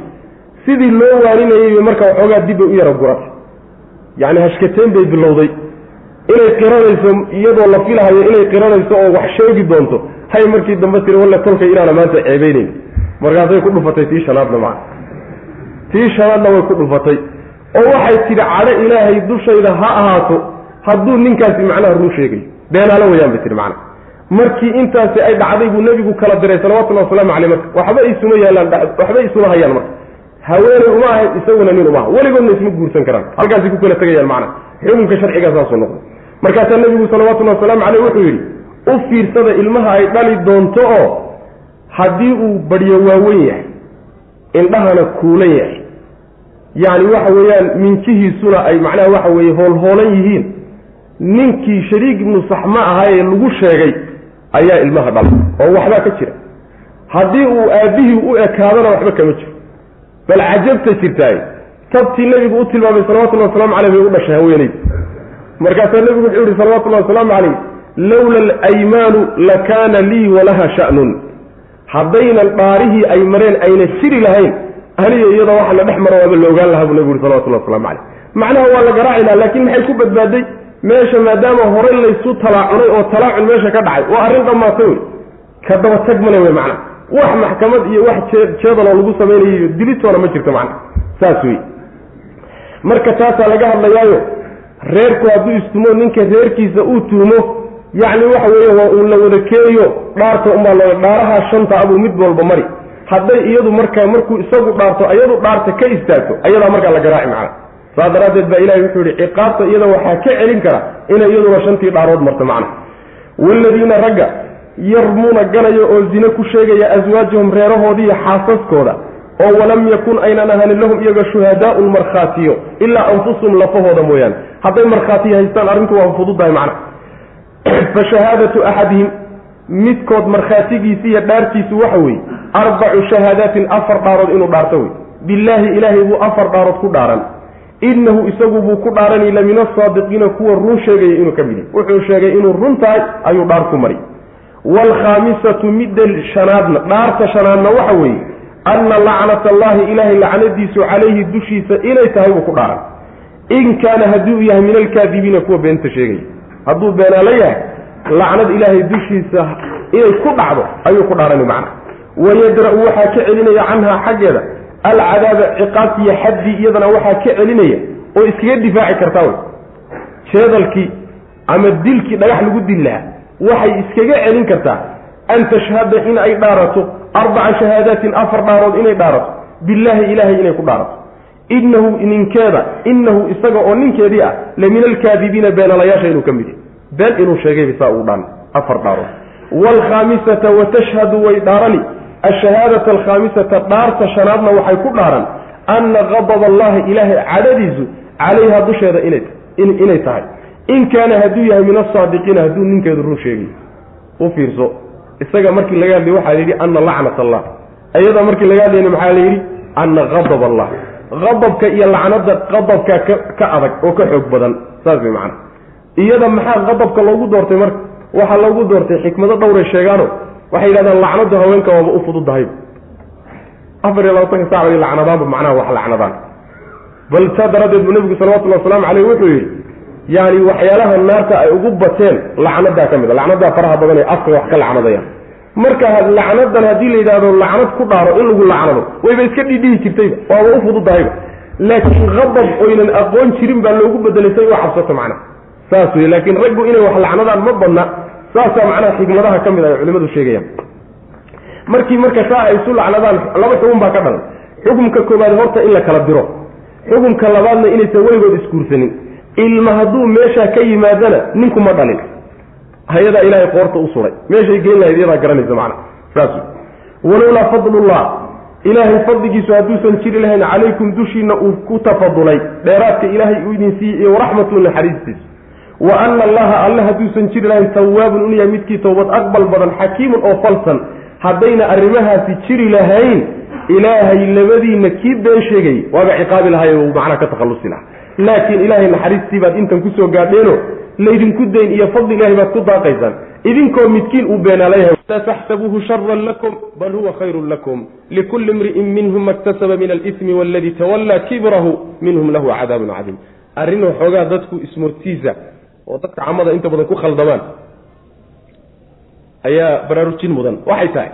sidii loo waaninayay marka waxoogaa dib bay u yara guratay yacni hashkateen bay bilowday inay qiranayso iyadoo la filahayo inay qiranayso oo wax sheegi doonto hay markii dambe tiri walle tolkay inaana maanta ceebeynayn markaasay ku dhufatay tii shanaadna maa tii shanaadna way ku dhufatay. Oo waxay tidhi cadho ilaahay dushayda ha ahaato hadduu ninkaasi macnaha run sheegayo beenaalo wayaan bay tihi macnaha markii intaasi ay dhacday buu nebigu kala diray salawatullahi wasalaamu caleyh marka waxba isuma yaalaan waxba isuma hayaan marka. Haweeney uma ahayn isaguna nin uma aha weligoodna isma guursan karaan. Halkaasay ku kala tegayaan macnaha xukunka sharciga saasuu noqday markaasaa nebigu salawatullahi wasalaamu caleyh wuxuu yidhi u fiirsada ilmaha ay dhali doonto oo haddii uu badhyo waawen yahay indhahana kuulan yahay. Yacni waxa weeyaan minjihiisuna ay macnaha waxa weeye hoolhoolan yihiin. Ninkii shariik ibnu saxma ahaayee lagu sheegay ayaa ilmaha dhalay oo waxbaa ka jira. Haddii uu aabbihii u ekaadona waxba kama jiro. Bal cajabta jirtaay tabtii nebigu u tilmaamay salawatullahi waslamu caleyh bay u dhashay haweenayd markaasaa nebigu wuxuu yihi salawatullahi wasalaamu caleyh lowla alaymaanu lakaana lii walaha sha'nun. Haddaynan dhaarihii ay mareen ayna jiri lahayn aniga iyadoo waxa la dhex maro waaba la ogaan lahaa buu nebigu yuri salawatullahi waslamu caleyh macnaha waa la garaaci laha laakiin maxay ku badbaaday meesha maadaama horey laysu talaacunay oo talaacun meesha ka dhacay waa arrin dhammaatay wey ka daba tag male wey macnaha. Wax maxkamad iyo wax jeedaloo lagu samaynayo dilitoona ma jirto macnaha. Saas wey marka taasaa laga hadlayaayo reerku hadduu istumo ninka reerkiisa uu tuumo yacni waxa weeye waa uu la wada keeyo dhaarta unbaa loo dhaaraha shanta abuu mid walba mari. Hadday iyadu markaa markuu isagu dhaarto iyadu dhaarta ka istaagto ayadaa markaa la garaaci macna saas daraaddeed baa ilahi wuxuu yihi ciqaabta iyada waxaa ka celin kara inay iyaduna shantii dhaarood marto macna waaladiina ragga yarmuuna ganaya oo zine ku sheegaya aswaajahum reerahoodiiyo xaasaskooda oo walam yakun aynan ahanin lahum iyaga shuhadaau lmarkhaatiyo ilaa anfusahum lafahooda mooyaane hadday markhaatiyo haystaan arrintu waa fududahay macna. Fa shahaadatu axadihim midkood markhaatigiisi iyo dhaartiisu waxa weeye arbacu shahaadaatin afar dhaarood inuu dhaarto wey billaahi ilaahay buu afar dhaarood ku dhaaran. Innahu isagu buu ku dhaarani la min asaadiqiina kuwa run sheegaya inuu ka mid yahy wuxuu sheegay inuu run tahay ayuu dhaar ku mari waalkhaamisatu midda shanaadna dhaarta shanaadna waxa weeye anna lacnata allahi ilaahay lacnadiisu calayhi dushiisa inay tahay buu ku dhaaran in kaana hadduu yahay min alkaadibiina kuwa beenta sheegaya hadduu beenaala yahay lacnad ilaahay dushiisa inay ku dhacdo ayuu ku dhaarani macna. Wayadra-u waxaa ka celinaya canhaa xaggeeda alcadaaba ciqaabtiiyo xaddii iyadana waxaa ka celinaya oo iskaga difaaci kartaa wey. Jeedalkii ama dilkii dhagax lagu dil lahaa waxay iskaga celin kartaa an tashhada in ay dhaarato arbaca shahaadaatin afar dhaarood inay dhaarato billaahi ilaahay inay ku dhaarato innahu ninkeeda innahu isaga oo ninkeedii ah la min alkaadibiina beenalayaasha inuu ka mid yahy been inuu sheegayba saa uu dhaan afar dhaarood waalkhaamisata watashhadu way dhaarani ashahaadata alkhaamisata dhaarta shanaadna waxay ku dhaaran anna qadab allahi ilaahay cadhadiisu calayha dusheeda inay tahay in kaana hadduu yahay min asaadiqiina hadduu ninkeedu run sheegay u fiirso isaga markii laga hadlay waxaa layidhi anna lacnat allah. Iyada markii laga hadlayna maxaa la yidhi anna qadab allah. Qadabka iyo lacnada qadabkaa ka adag oo ka xoog badan saas way macana iyada maxaa qadabka loogu doortay marka waxaa loogu doortay xikmado dhowray sheegaano. Waxay yidhahdaan lacnadu haweenka waaba u fududahayba afar iyo labaatanka sac bay lacnadaanba macnaha wax lacnadaan. Bal saa daraaddeed buu nebigu salawatullahi wasalaamu caleyh wuxuu yidhi yaani waxyaalaha naarta ay ugu bateen lacnadaa ka mid a. Lacnadaa faraha badan ee afka wax ka lacnadayaan marka lacnadan haddii la yidhahdo lacnad ku dhaaro in lagu lacnado wayba iska dhidhihi jirtayba waaba u fududahayba. Laakiin qadab oynan aqoon jirin baa loogu bedelay say u cabsato macnaha saas wey laakiin raggu inay wax lacnadaan ma badna. Saasaa macnaha xikmadaha ka mid a ay culimadu sheegayaan. Markii marka saa ay isu lacnadaan laba xukun baa ka dhalan. Xukumka koowaad horta in la kala diro. Xukumka labaadna inaysan weligood isguursanin ilma hadduu meeshaa ka yimaadana ninku ma dhalin. Hayadaa ilaahay qoorta u suray. Meeshay geen lahayd iyadaa garanaysa macna. Saas. Walowlaa fadlullah. Ilaahay fadligiisu hadduusan jiri lahayn calaykum dushiina uu ku tafadulay. Dheeraadka ilaahay uu idin siiyey iyo waraxmatu naxariistiisa wa ana allaha alle hadduusan jiri lahayn tawaabun unu yahay midkii towbad aqbal badan xakiimun oo falsan. Haddayna arrimahaasi jiri lahayn ilaahay labadiinna kii been sheegay waaba ciqaabi lahay uu macnaha ka takhallusi lahaa laakiin ilaahay naxariistii baad intan ku soo gaadheeno laydinku dayn iyo fadli ilahay baad ku daaqaysaan. Idinkoo midkiin uu beenaalayahay laa taxsabuuhu sharan lakum bal huwa khayrun lakum. Likulli imri'in minhum maktasaba min alismi waaladii tawallaa kibrahu minhum lahu cadaabun cadiim. Arrin waxoogaa dadku ismurtiisa oo dadka camada inta badan ku khaldamaan ayaa baraarujin mudan. Waxay tahay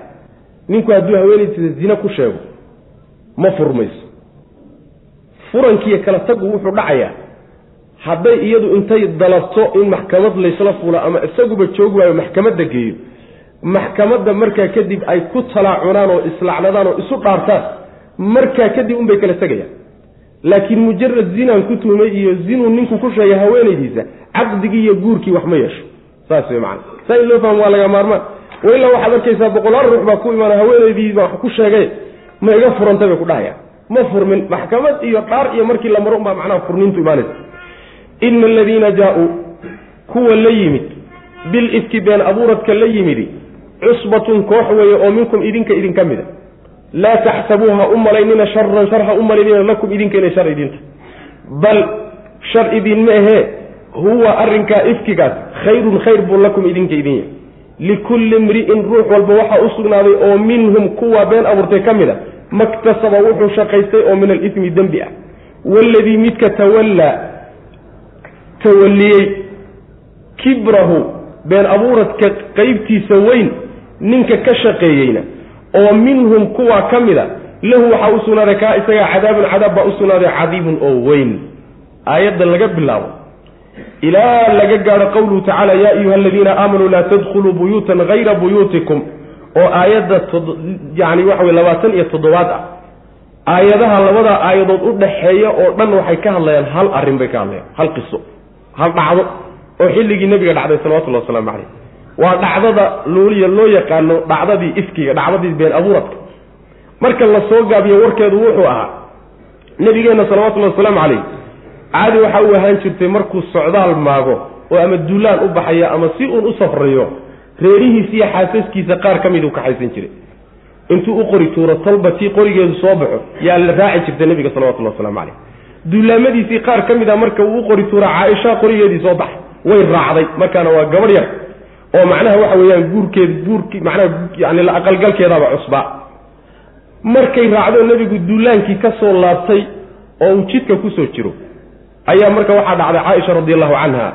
ninku hadduu haweenaysiisa zine ku sheego ma furmayso furankiiyo kala tagu wuxuu dhacayaa. Hadday iyadu intay dalabto in maxkamad laysla fulo ama isaguba joog waayo maxkamadda geeyo. Maxkamadda markaa kadib ay ku talaacunaan oo islacnadaan oo isu dhaartaan. Markaa kadib unbay kala tegayaan laakiin mujarad zinaan ku tuhmay iyo zinuu ninku ku sheegay haweenaydiisa caqdigii iyo guurkii wax ma yeesho. Saas wey macana saa in loo fahmo waa laga maarmaan. Wailaa waxaad arkaysaa boqolaal ruux baa ku imaana haweenaydii baa wax ku sheegay ma iga furantay bay ku dhahayaan ma furmin maxkamad iyo dhaar iyo markii la maro unbaa macnaha furniintu imaanaysa. Ina aladiina jaa-uu kuwa la yimid bil ifki been abuuradka la yimidi cusbatun koox weeye oo minkum idinka idinka mida laa taxsabuuha u malaynina sharan shar ha u malaynina lakum idinka inay shar idinta. Bal shar idinma ahee huwa arrinkaa ifkigaas khayrun khayr buu lakum idinka idin yahay. Likulli imri'in ruux walba waxaa u sugnaaday oo minhum kuwa been abuurtay ka mid a maktasaba wuxuu shaqaystay oo min alifmi dembi ah. Waladii midka tawallaa tawalliyey kibrahu been abuuradka qeybtiisa weyn ninka ka shaqeeyeyna oo minhum kuwaa ka mid a lahu waxaa u sugnaaday kaa isagaa cadaabun cadaab baa u sugnaaday cadiibun oo weyn. Aayadda laga bilaabo. Ilaa laga gaadho qawluhu tacaala yaa ayuha aladiina aamanuu laa tadkhuluu buyuutan hayra buyuutikum oo aayadda yani waxa wey labaatan iyo toddobaad ah. Aayadaha labada aayadood u dhaxeeya oo dhan waxay ka hadlayaan hal arrin bay ka hadlayaan hal qiso hal dhacdo oo xilligii nebiga dhacday salawatullahi wasalaamu caleyh waa dhacdada looliya loo yaqaano dhacdadii ifkiga dhacdadii been abuuradka marka la soo gaabiyo warkeedu wuxuu ahaa nebigeenna salawatullahi wasalaamu caleyh caadi waxa uu ahaan jirtay markuu socdaal maago oo ama duulaan u baxaya ama si uun u safrayo reerihiisa iyo xaasaskiisa qaar ka miduu kaxaysan jiray. Intuu u qori tuuro talba tii qorigeedu soo baxo yaa la raaci jirta nebiga salawatullahi waslamu caleyh duulaamadiisii qaar ka mid a marka uu u qori tuura caaisha qorigeedii soo baxay. Way raacday markaana waa gabadh yar. Oo macnaha waxa weeyaan guurkeed guurki macnaha yani la aqalgalkeedaaba cusbaa markay raacdo nebigu duulaankii ka soo laabtay oo uu jidka ku soo jiro ayaa marka waxaa dhacday caaisha radi allahu canha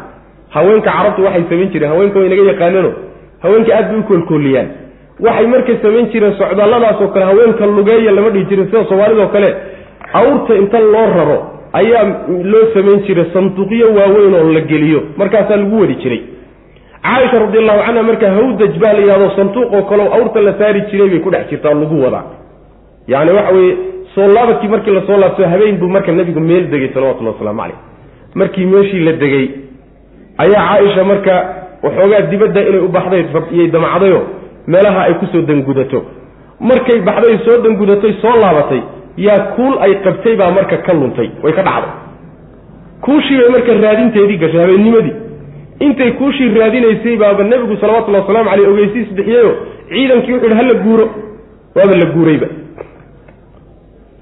haweenka carabtu waxay samayn jireen haweenka way naga yaqaanano haweenka aad bay u koolkooliyaan waxay markay samayn jireen socdaalladaasoo kale haweenka lugeeya lama dhihi jirin sida soomaalidoo kale. Awrta inta loo raro ayaa loo samayn jiray sanduuqyo waaweyn oo la geliyo. Markaasaa lagu wadi jiray. Caaisha radi allahu canha marka hawdaj baa la yidhahdo sanduuqoo kaleo awrta la saari jiray bay ku dhex jirtaa lagu wadaa. Yani waxa weye soo laabadkii markii la soo laabto habeen buu marka nebigu meel degay salawatullahi waslamu caleyh markii meeshii la degay ayaa caaisha marka waxoogaa dibadda inay u baxday iyay damacdayo meelaha ay ku soo dangudato. Markay baxday soo dangudatay soo laabatay yaa kuul ay qabtay baa marka ka luntay way ka dhacday. Kuushii bay marka raadinteedii gashay habeennimadii intay kuushii raadinaysay baaba nebigu salawatullahi waslamu caleyh ogeysiis bixiyeyo ciidankii wuxu yidhi hala guuro. Waaba la guurayba.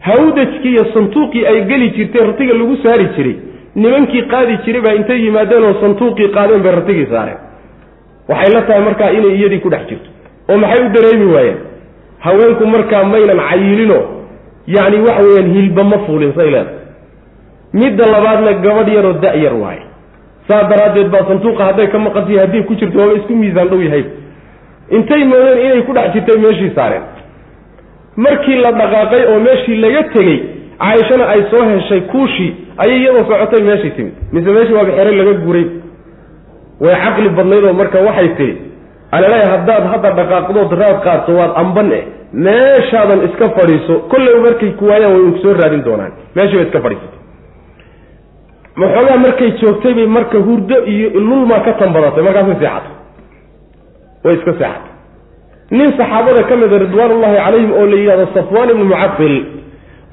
Hawdajkii iyo santuuqii ay geli jirtay ratiga lagu saari jiray nimankii qaadi jiray baa intay yimaadeen oo santuuqii qaadeen bay ratigii saareen waxay la tahay markaa inay iyadii ku dhex jirto. Oo maxay u dareemi waayeen? Haweenku markaa maynan cayilino yacni waxa weeyaan hilba ma fuulin say leedahay. Midda labaadna gabadh yaroo da-yar waaye. Saa daraaddeed baa santuuqa hadday ka maqantahi hadday ku jirto waaba isku miisaan dhow yahay. Intay moodeen inay ku dhex jirtay meeshii saareen. Markii la dhaqaaqay oo meeshii laga tegey caaishana ay soo heshay kuushii ayay iyadoo socotay meeshii timid. Mise meeshii waaba xeray laga guray way caqli badnayd oo marka waxay tihi alaleeya haddaad hadda dhaqaaqdood raad qaadto waad amban eh. Meeshaadan iska fadhiiso kolleyba markay ku waayaan way unku soo raadin doonaan. Meeshii bay iska fadhiisatay. Maxoogaa markay joogtay bay marka hurdo iyo lulmaa ka tambadatay markaasay seexatay. Way iska seexatay. Nin saxaabada ka mida ridwaanullahi calayhim oo la yidhahdo safwaan ibnu mucaqil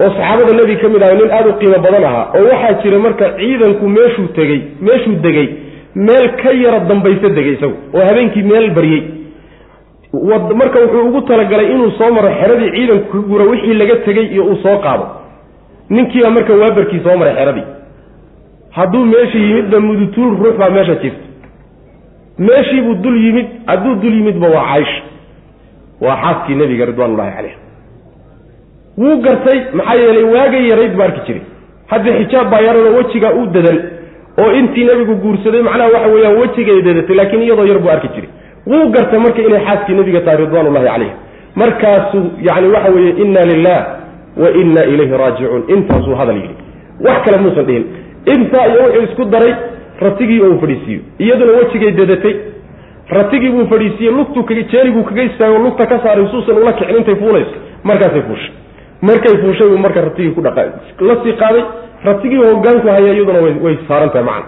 oo saxaabada nebi ka mid aha nin aada u qiimo badan ahaa oo waxaa jira marka ciidanku meeshuu tegey meeshuu degay meel ka yara dambaysa degay isagu oo habeenkii meel baryey marka wuxuu ugu talagalay inuu soo maro xeradii ciidanku ka gura wixii laga tegey iyo uu soo qaado. Ninkiibaa marka waabarkii soo maray xeradii. Hadduu meesha yimidba mudutuul ruux baa meesha jirta. Meeshiibuu dul yimid hadduu dul yimidba waa caaisha waa xaaskii nebiga ridwaanullahi caleyh wuu gartay maxaa yeelay waagay yarayd buu arki jiray. Hadda xijaab baa yaradoo wejigaa u dadan oo intii nebigu guursaday macnaha waxa weeyaan wejigay dadatay laakiin iyadoo yar buu arki jiray. Wuu gartay marka inay xaaskii nebiga tahay ridwaanullahi calayh markaasuu yani waxa weeye inna lilah wa inna ilayhi raajicuun. Intaasuu hadal yidhi. Wax kale muusan dhihin. Intaa iyo wuxuu isku daray ratigii oo uu fadhiisiiyo iyaduna wejigay dadatay. Ratigii buu fadhiisiiyey lugtuu kaga jeeriguu kaga istaago lugta ka saaray suusan ula kicin intay fuulayso. Markaasay fuushay. Markay fuushay buu marka ratigii ku dhaqa la sii qaaday ratigii hogaanku haya iyaduna way saaran tahay macana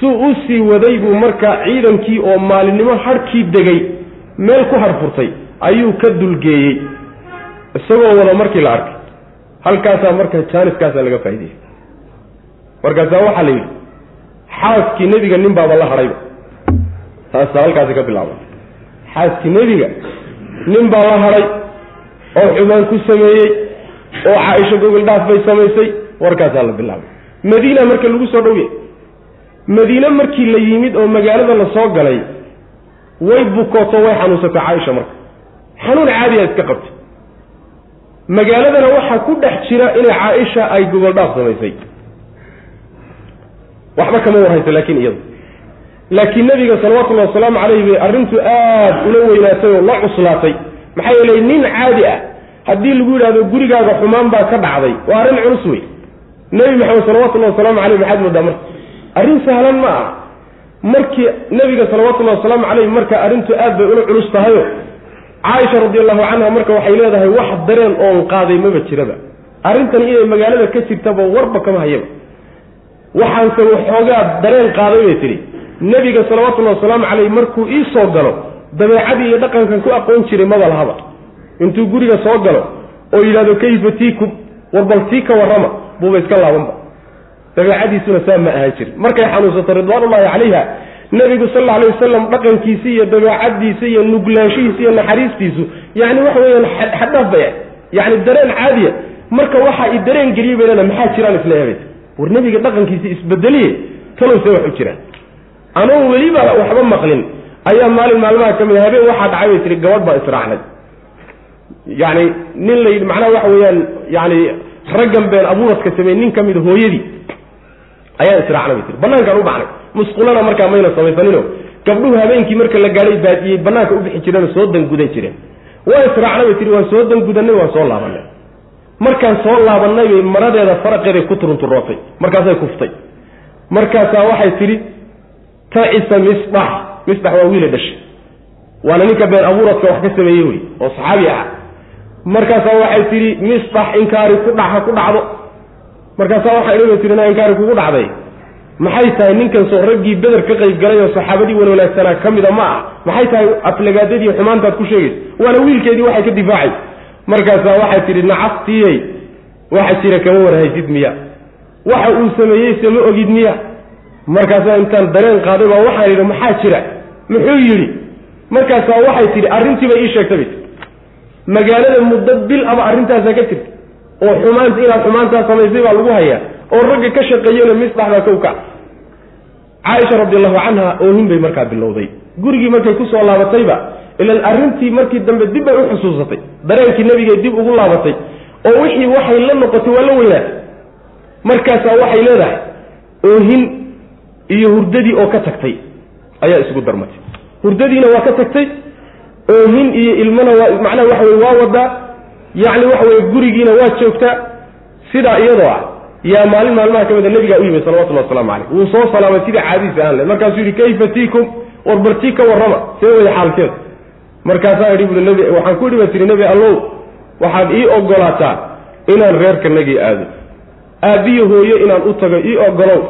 suu u sii waday buu marka ciidankii oo maalinimo harhkii degay meel ku harfurtay ayuu ka dulgeeyey. Isagoo wada markii la arkay. Halkaasaa marka jaaniskaasaa laga faaideyey markaasaa waxaa la yidhi xaaskii nebiga nin baaba la hadhayba taasa halkaasi ka bilaabay xaaskii nebiga nin baa la hadhay oo xumaan ku sameeyey oo caaisha gogol dhaaf bay samaysay warkaasaa la bilaabay. Madiina marka lagu soo dhowya madiine markii la yimid oo magaalada la soo galay way bukooto way xanuunsatay caaisha marka. Xanuun caadiya iska qabtay. Magaaladana waxaa ku dhex jira inay caaisha ay gogol dhaaf samaysay. Waxba kama warhaysa laakiin iyada laakiin nebiga salawatullahi wasalaamu calayh bay arrintu aada ula weynaatay oo la cuslaatay. Maxaa yeelay nin caadi ah haddii lagu yidhahdo gurigaaga xumaan baa ka dhacday. Waa arrin culus wey nebi maxamed salawatullahi wasalaamu caleyh maxaad moodaa marka? Arrin sahlan ma aha. Markii nebiga salawatullahi wasalaamu caleyh marka arrintu aad bay ula culus tahayo. Caaisha radi allahu canha marka waxay leedahay wax dareen oon qaaday maba jiraba. Arrintani inay magaalada ka jirtaba warba kama hayaba. Waxaanse waxoogaa dareen qaaday bay tidhi. Nebiga salawatullahi wasalaamu caleyh markuu ii soo galo dabeecadii iyo dhaqankan ku aqoon jiray maba lahaba. Intuu guriga soo galo oo yidhahdo kayfa tiikum? Warbal tii ka warrama buuba iska laabanba. Dabeecadiisuna saa ma ahaan jirin. Markay xanuunsato ridwaanullahi calayha nebigu sal alla alay wasalam dhaqankiisi iyo dabeecadiisa iyo nuglaanshihiisa iyo naxariistiisu yani waxa weeyaan xadhaaf bay yani dareen caadiya. Marka waxaa i dareen geliyey bay leeda maxaa jiraan isleehabay war nebiga dhaqankiisi isbedeliye talowse wax u jiraan anoon weliba waxba maqlin. Ayaa maalin maalmaha ka mid a habeen waxaa dhacay bay tihi gabadh baa israacnay. Yani nin la yidhi macnaha waxa weeyaan yani raggan been abuuradka sameey nin ka mida hooyadii ayaa israacnay bay tii banaankaan u baxnay. Musqulana markaa mayna samaysanino. Gabdhuhu habeenkii marka la gaadhay baadiyey banaanka u bixi jireen soo dangudan jireen. Waa israacnay bay tihi waan soo dangudanay waan soo laabanay markaan soo laabanay bay maradeeda faraqeeday ku turunturootay markaasay kuftay. Markaasaa waxay tidhi tacisa misdax misdax waa wiila dhashay. Waana ninka been abuuradka wax ka sameeyey wey oo saxaabi ah markaasaa waxay tidhi misdax inkaari ku dhac ha ku dhacdo. Markaasaa waxay dhaba tihi na inkaari kugu dhacday. Maxay tahay ninkan soo raggii beder ka qayb galay oo saxaabadii wan wanaagsanaa ka mida ma ah. Maxay tahay aflagaadadii xumaantaad ku sheegaysa waana wiilkeedii waxay ka difaacay. Markaasaa waxay tidhi nacastiyey waxa jira kama warhaysid miya. Waxa uu sameeyeyse ma ogid miya. Markaasaa intaan dareen qaaday baa waxaan yidhi maxaa jira? Muxuu yidhi markaasaa waxay tidhi arrintiiba ii sheegtay. bay magaalada muddo bil aba arrintaasaa ka jirta oo xumaanta inaad xumaantaa samaysay baa lagu hayaa oo ragga ka shaqeeyena misdaxbaa kow ka caaisha radi allahu canha oohin bay markaa bilowday. Gurigii markay ku soo laabatayba ilan arrintii markii dambe dib bay u xusuusatay. Dareenkii nebigay dib ugu laabatay oo wixii waxay la noqotay waa la weynaatay. Markaasaa waxay leedahay oohin iyo hurdadii oo ka tagtay. Ayaa isugu darmatay. Hurdadiina waa ka tagtay oohin iyo ilmana waa macnaha waxa weye waa wadaa yacni waxa weye gurigiina waa joogtaa sidaa iyadoo ah yaa maalin maalmaha ka mida nabigaa u yimid salawatullah waslamu caleyh wuu soo salaamay sidii caadiisa aan le markaasuu yidhi kayfa tiikum? War bartii ka warrama. See waya xaalkeed. Markaasaa idhi bui nebi waxaan ku dhiba tiri nebi allow waxaad ii ogolaataa inaan reerkanagii aado. Aabbiyo hooyo inaan u tago ii ogolow.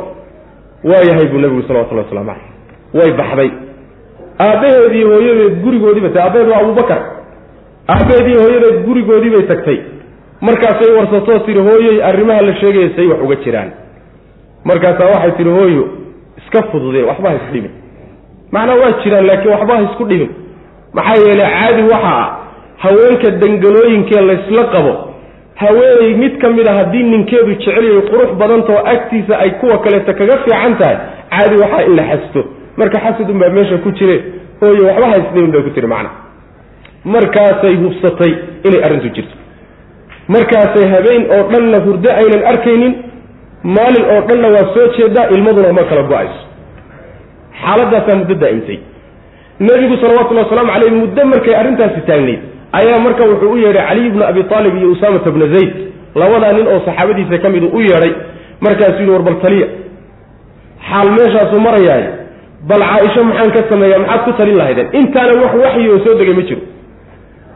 Waa yahay buu nebigu salawatullah waslamu caleyh way baxday aabbaheedii hooyadeed gurigoodiibay tagtay. Aabbaheed waa abubakar aabbaheedii hooyadeed gurigoodii bay tagtay. Markaasay warsatoo tihi hooyoy arrimaha la sheegaya say wax uga jiraan. Markaasaa waxay tihi hooyo iska fududee waxba ha isdhibin macnaa waa jiraan laakiin waxba ha isku dhibin. Maxaa yeelay caadi waxa ah haweenka dangalooyinkee laysla qabo haweeney mid ka mid a haddii ninkeedu jecelyahay qurux badantao agtiisa ay kuwa kaleeta kaga fiican tahay caadi waxaa in la xasto marka xasad unbaa meesha ku jire hooyo waxba ha isdhibin bay ku tiri macna. Markaasay hubsatay inay arrintu jirto. Markaasay habeen oo dhanna hurdo aynan arkaynin maalin oo dhanna waa soo jeedaa ilmaduna ma kala go'ayso. Xaaladaasaa muddo daa'imtay nebigu salawatullhi wasalaamu caleyh muddo markay arrintaasi taagnayd ayaa marka wuxuu u yeedhay caliy bnu abi aalib iyo usaamata bna zayd labadaa nin oo saxaabadiisa ka midu u yeedhay markaasuu yidhi war bal taliya. Xaal meeshaasuu marayaay bal caaisho maxaan ka sameeyaa maxaad ku talin lahaydeen? Intaana wax waxyi oo soo degay ma jiro.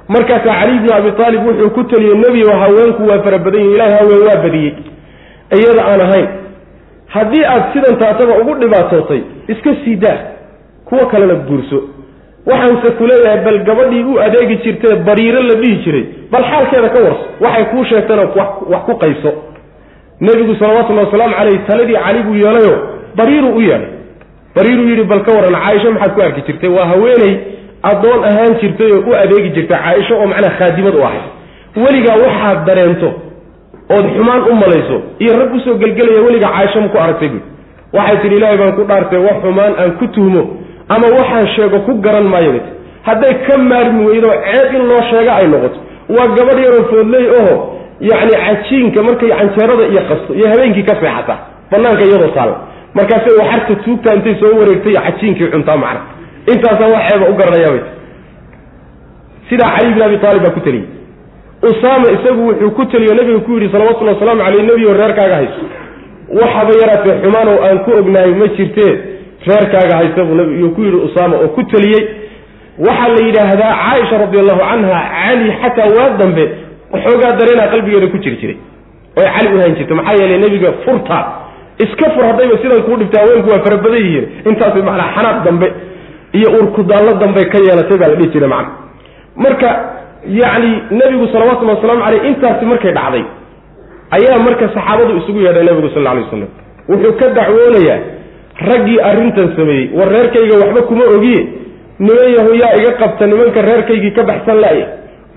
Markaasaa caliy bnu abi aalib wuxuu ku teliyey nebigo haweenku waa fara badan yihiin ilahay haween waa badiyey. Iyada aan ahayn haddii aad sidan taataba ugu dhibaatootay iska sii daa kuwa kalena guurso. Waxaanse ku leeyahay bal gabadhii u adeegi jirtee bariiro la dhihi jiray bal xaalkeeda ka warso. Waxay kuu sheegtana wax ku qayso. Nebigu salawatullahi wasalaamu caleyh taladii cali buu yeelayo bariiruu u yeedhay bariiruu yidhi bal ka waran caaisho maxaad ku arki jirtay? Waa haweeney addoon ahaan jirtay oo u adeegi jirtay caaisho oo macnaha khaadimad u ahay weligaa waxaad dareento ood xumaan u malayso iyo rag u soo gelgelaya weligaa caaisho ma ku aragtay buui waxay tidhi ilaahay baan ku dhaartay wax xumaan aan ku tuhmo ama waxaan sheego ku garan maayo bat hadday ka maarmi weydo ceeb in loo sheega ay noqoto. Waa gabadh yaroo foodley oho yacni cajiinka markay canjeerada iyo qasto iyo habeenkii ka seexata. Banaanka iyadoo taalla markaasay waxarta tuugta intay soo wareegtay cajiinkii cuntaa macna intaasaa wax ceeba u garanayaa bay sidaa cali bin abi taalib baa ku teliyey usaama isagu wuxuu ku teliyo nabiga ku yidhi salawatullhi wasalaamu caleyh nebigo reerkaaga hayso waxaba yaraatee xumaanow aan ku ognahay ma jirtee reerkaaga haysa buu nabiyuu ku yidhi usaama oo ku teliyey waxaa la yidhaahdaa caaisha radi allahu canha cali xataa waa dambe waxoogaa dareenaa qalbigeeda ku jiri jiray. Oy cali u hayn jirta maxaa yeelay nebiga furta iska fur haddayba sidan kuu dhibta haweenku waa farabadan yihiin. Intaasay macnaa xanaaq dambe iyo urkudaallo dambe ka yeelatay baa la dhihi jiray macna. Marka yacni nebigu salawatullahi wasalaamu caleyh intaasi markay dhacday ayaa marka saxaabadu isugu yeedhay nebigu sal alay waslam wuxuu ka dacwoonayaa raggii arrintan sameeyey war reerkayga waxba kuma ogiye. Niman yahu yaa iga qabta nimanka reerkaygii ka baxsan la'ye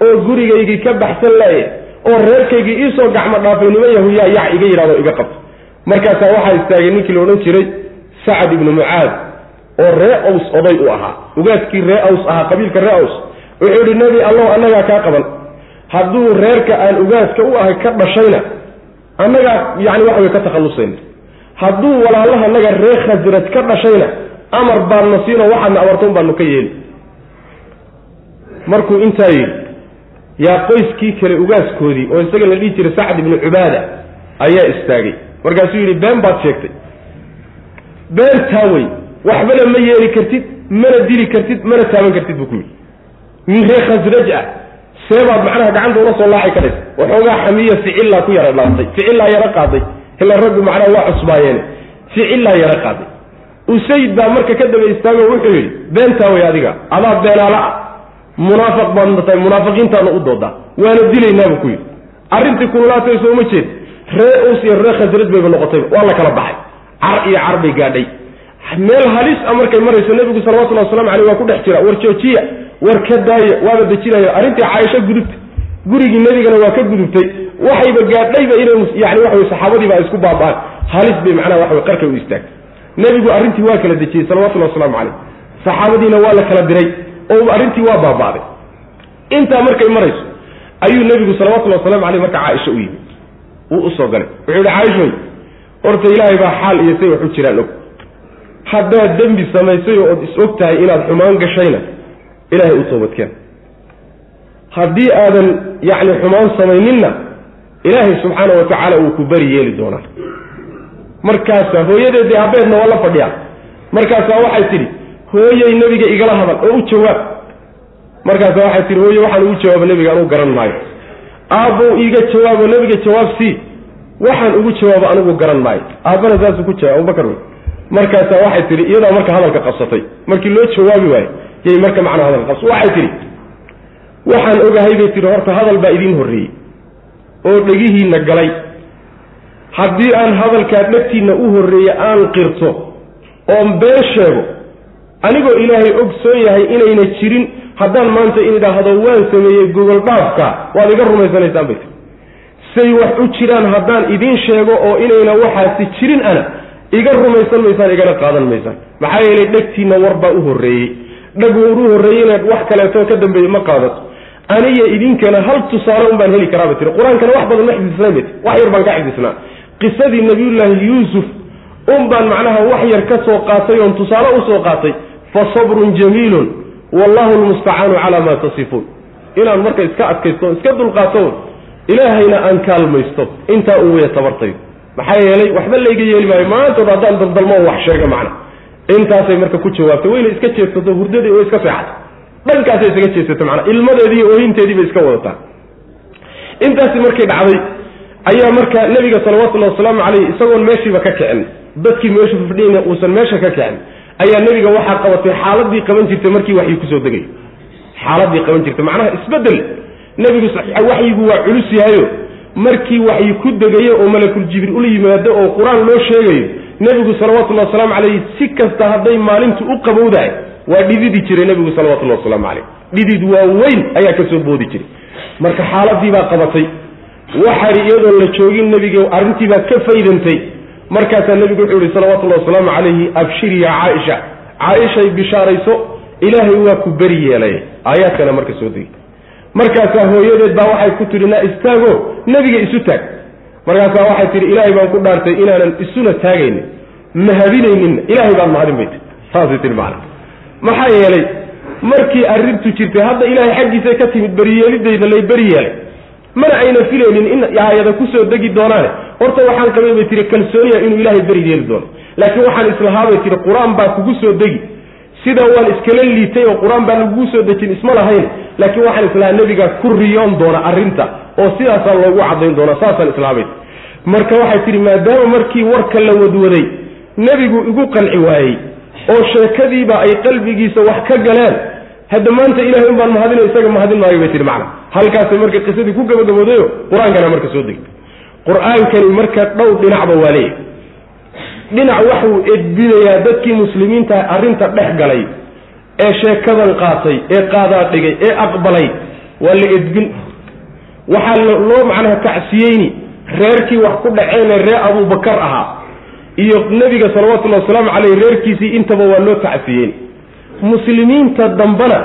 oo gurigaygii ka baxsan la'ye oo reerkaygii iisoo gacmo dhaafay niman yahu yaa yac iga yidhahdo iga qabta markaasaa waxaa istaagay ninkii la odhan jiray sacad ibnu mucaad oo ree aws oday u ahaa. Ugaadkii ree aws ahaa qabiilka ree aws. Wuxuu yidhi nebi allow annagaa kaa qaban. Hadduu reerka aan ugaadka u ahay ka dhashayna annagaa yani waxa wey ka takhallusayna hadduu walaalaha naga ree khasraj ka dhashayna amar baadna siinoo waxaadna abartoon baanu ka yeeli. Markuu intaa yidhi yaa qoyskii kale ugaaskoodii oo isaga la dhihi jiray sacd ibnu cubaada ayaa istaagay markaasuu yidhi been baad sheegtay. Beentaa wey waxbana ma yeeli kartid mana dili kartid mana taaban kartid buu ku yidhi. Min ree khasraj ah seebaad macnaha gacanta ula soo laacay kadhaysa waxoogaa xamiya ficillaa ku yara dhaantay ficillaa yaro qaaday. Ila raggu macnaha waa cusbaayeene ficillaa yaro qaaday. Usayd baa marka ka daba istaago wuxuu yidhi beentaa way adiga adaa beenaala ah. Munaafiq baadna tahay munaafiqiintaana u doodaa. Waana dilaynaabuu ku yidhi. Arrintii kululaatay sooma jeed ree us iyo ree khasraj bayba noqotayba waa la kala baxay. Car iyo car bay gaadhay. Meel halis a markay marayso nebigu salawatullahi waslamu aleyh waa ku dhex jira. War joojiya war ka daaya waaba dejinaya. Arrintii caaisho gudubtay. Gurigii nebigana waa ka gudubtay. Waxayba gaadhayba inay yani waxa wey saxaabadiiba ay isku baaba'aan. Halis bay macnaha waxa wey qarkay u istaagtay. Nebigu arrintii waa kala dejiyey salawatullahi waslamu caleyh saxaabadiina waa la kala diray. Oo arrintii waa baaba'day. Intaa markay marayso ayuu nebigu salawatullahi waslamu aleyh marka caaisha u yimi wuu u soo galay. Wuxuu yihi caaishoy horta ilaahay baa xaal iyo say wax u jiraan og. Haddaad dembi samaysay ood is og tahay inaad xumaan gashayna ilaahay u toobadkeen haddii aadan yacni xumaan samayninna ilaahay subxaana wa tacaala uu ku beri yeeli doonaa. Markaasaa hooyadeedii abeedna waa la fadhiyaa. Markaasaa waxay tidhi hooyey nebiga igala hadal oo u jawaab. Markaasaa waxay tihi hooye waxaan ugu jawaaba nebiga anuu garan maayo aabbow iiga jawaabo nebiga jawaab sii waxaan ugu jawaabo anigu garan maayo aabbana saasuu ku jawaab abubakar wey. Markaasaa waxay tihi iyadaa marka hadalka qabsatay markii loo jawaabi waayo yay marka macnaa hadalka qabsa waxay tidhi waxaan ogahay bay tihi horta hadal baa idiin horreeyey oo dhegihiinna galay. Haddii aan hadalkaa dhegtiinna u horreeye aan qirto oon been sheego anigoo ilaahay ogsoon yahay inayna jirin haddaan maanta in idhaahdo waan sameeyey gogol dhaafka waad iga rumaysanaysaan bay tii say wax u jiraan haddaan idiin sheego oo inayna waxaasi jirin ana iga rumaysan maysaan igana qaadan maysaan. Maxaa yeelay dhegtiinna war baa u horreeyey. Dheg war u horreeyeyna wax kaleetoo ka dambeeye ma qaadato aniya idinkana hal tusaale un baan heli karaaba tiri. Qur'aankana wax badan ma xifdisnayn bay tii wax yar baan ka xifdisnaa. Qisadii nabiyullaahi yuusuf un baan macnaha wax yar ka soo qaatay oon tusaale u soo qaatay fa sabrun jamiilun wallahu lmustacaanu calaa maa tasifuun. Inaan marka iska adkaysto iska dulqaato ilaahayna aan kaalmaysto intaa uu waya tabartayo maxaa yeelay waxba layga yeeli maayo maantood haddaan daldalmo wax sheega macna. Intaasay marka ku jawaabtay wayna iska jeedsato hurdadii way iska seexatay dhankaasay isaga jeedsatay macnaa ilmadeedii oohinteedii bay iska wadataa. Intaasi markay dhacday ayaa marka nebiga salawatullahi wasalaamu caleyh isagoon meeshiiba ka kicin. Dadkii meesha fadhiyeyna uusan meesha ka kicin ayaa nebiga waxaa qabatay xaaladii qaban jirtay markii waxyi ku soo degay. Xaaladii qaban jirtay macnaha isbeddel nebigu waxyigu waa culus yahayo markii waxyi ku degayo oo malakul jibriil yimaado oo qur'aan loo sheegayo nebigu salawatullahi wasalaamu calayh si kasta hadday maalintu u qabowdahay waa dhididi jiray nebigu salawatullahi wasalaamu calayh dhidid waa weyn ayaa ka soo boodi jiray. Marka xaaladii baa qabatay waxari iyadoo la joogin nebiga arrintii baa ka faydantay markaasaa nebigu wuxuu yihi salawatullahi wasalaamu calayhi abshiri ya caaisha. Caaishay bishaarayso ilaahay waa ku beri yeelay. Aayaadkana marka soo degay. Markaasaa hooyadeed baa waxay ku tidhi na istaago nebiga isu taag. Markaasaa waxay tidhi ilaahay baan ku dhaartay inaanan isuna taagaynin mahadinayninna ilaahay baan mahadin bay tii saasay tihi macana maxaa yeelay markii arrintu jirtay hadda ilaahay xaggiisa ka timid beriyeelidayda lay beri yeelay mana ayna filaynin in aayada ku soo degi doonaane. Horta waxaan qabay bay tihi kalsooniya inuu ilaahay beri yeeli doono. Laakiin waxaan islahaabay tihi qur'aan baa kugu soo degi. Sidaa waan iskala liitay oo qur'aan baan lagu soo dejin isma lahayn. Laakiin waxaan islahaa nebiga ku riyoon doona arrinta oo sidaasaa loogu cadayn doona saasaan islaamay marka waxay tihi maadaama markii warka la wadwaday nebigu igu qanci waayey oo sheekadiiba ay qalbigiisa wax ka galeen hadda maanta ilahay un baan mahadina isaga mahadin maayo bay tihi macna. Halkaasay marka qisadii ku gabagaboodayo qur'aankana marka soo degay qur'aankani marka dhow dhinacba waa leeyahy dhinac waxuu edbinayaa dadkii muslimiinta arrinta dhex galay ee sheekadan qaatay ee qaadaa dhigay ee aqbalay. Waa la edbin. Waxaa loo macnaha tacsiyeyni reerkii wax ku dhaceenee reer abubakar ahaa iyo nebiga salawatullahi wasalaamu caleyh reerkiisii intaba waa loo tacsiyeyni muslimiinta dambena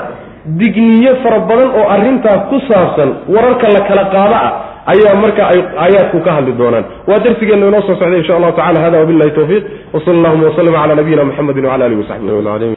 digniyo fara badan oo arrintaas ku saabsan wararka la kala qaado ah ayaa marka ay aayaadku ka hadli doonaan. Waa darsigeena inoo soo socday insha allahu tacala hada wabillahi tawfiiq. Wsala allahuma waslama cala nabiyina muxamedi wcala alihi wasaxbihi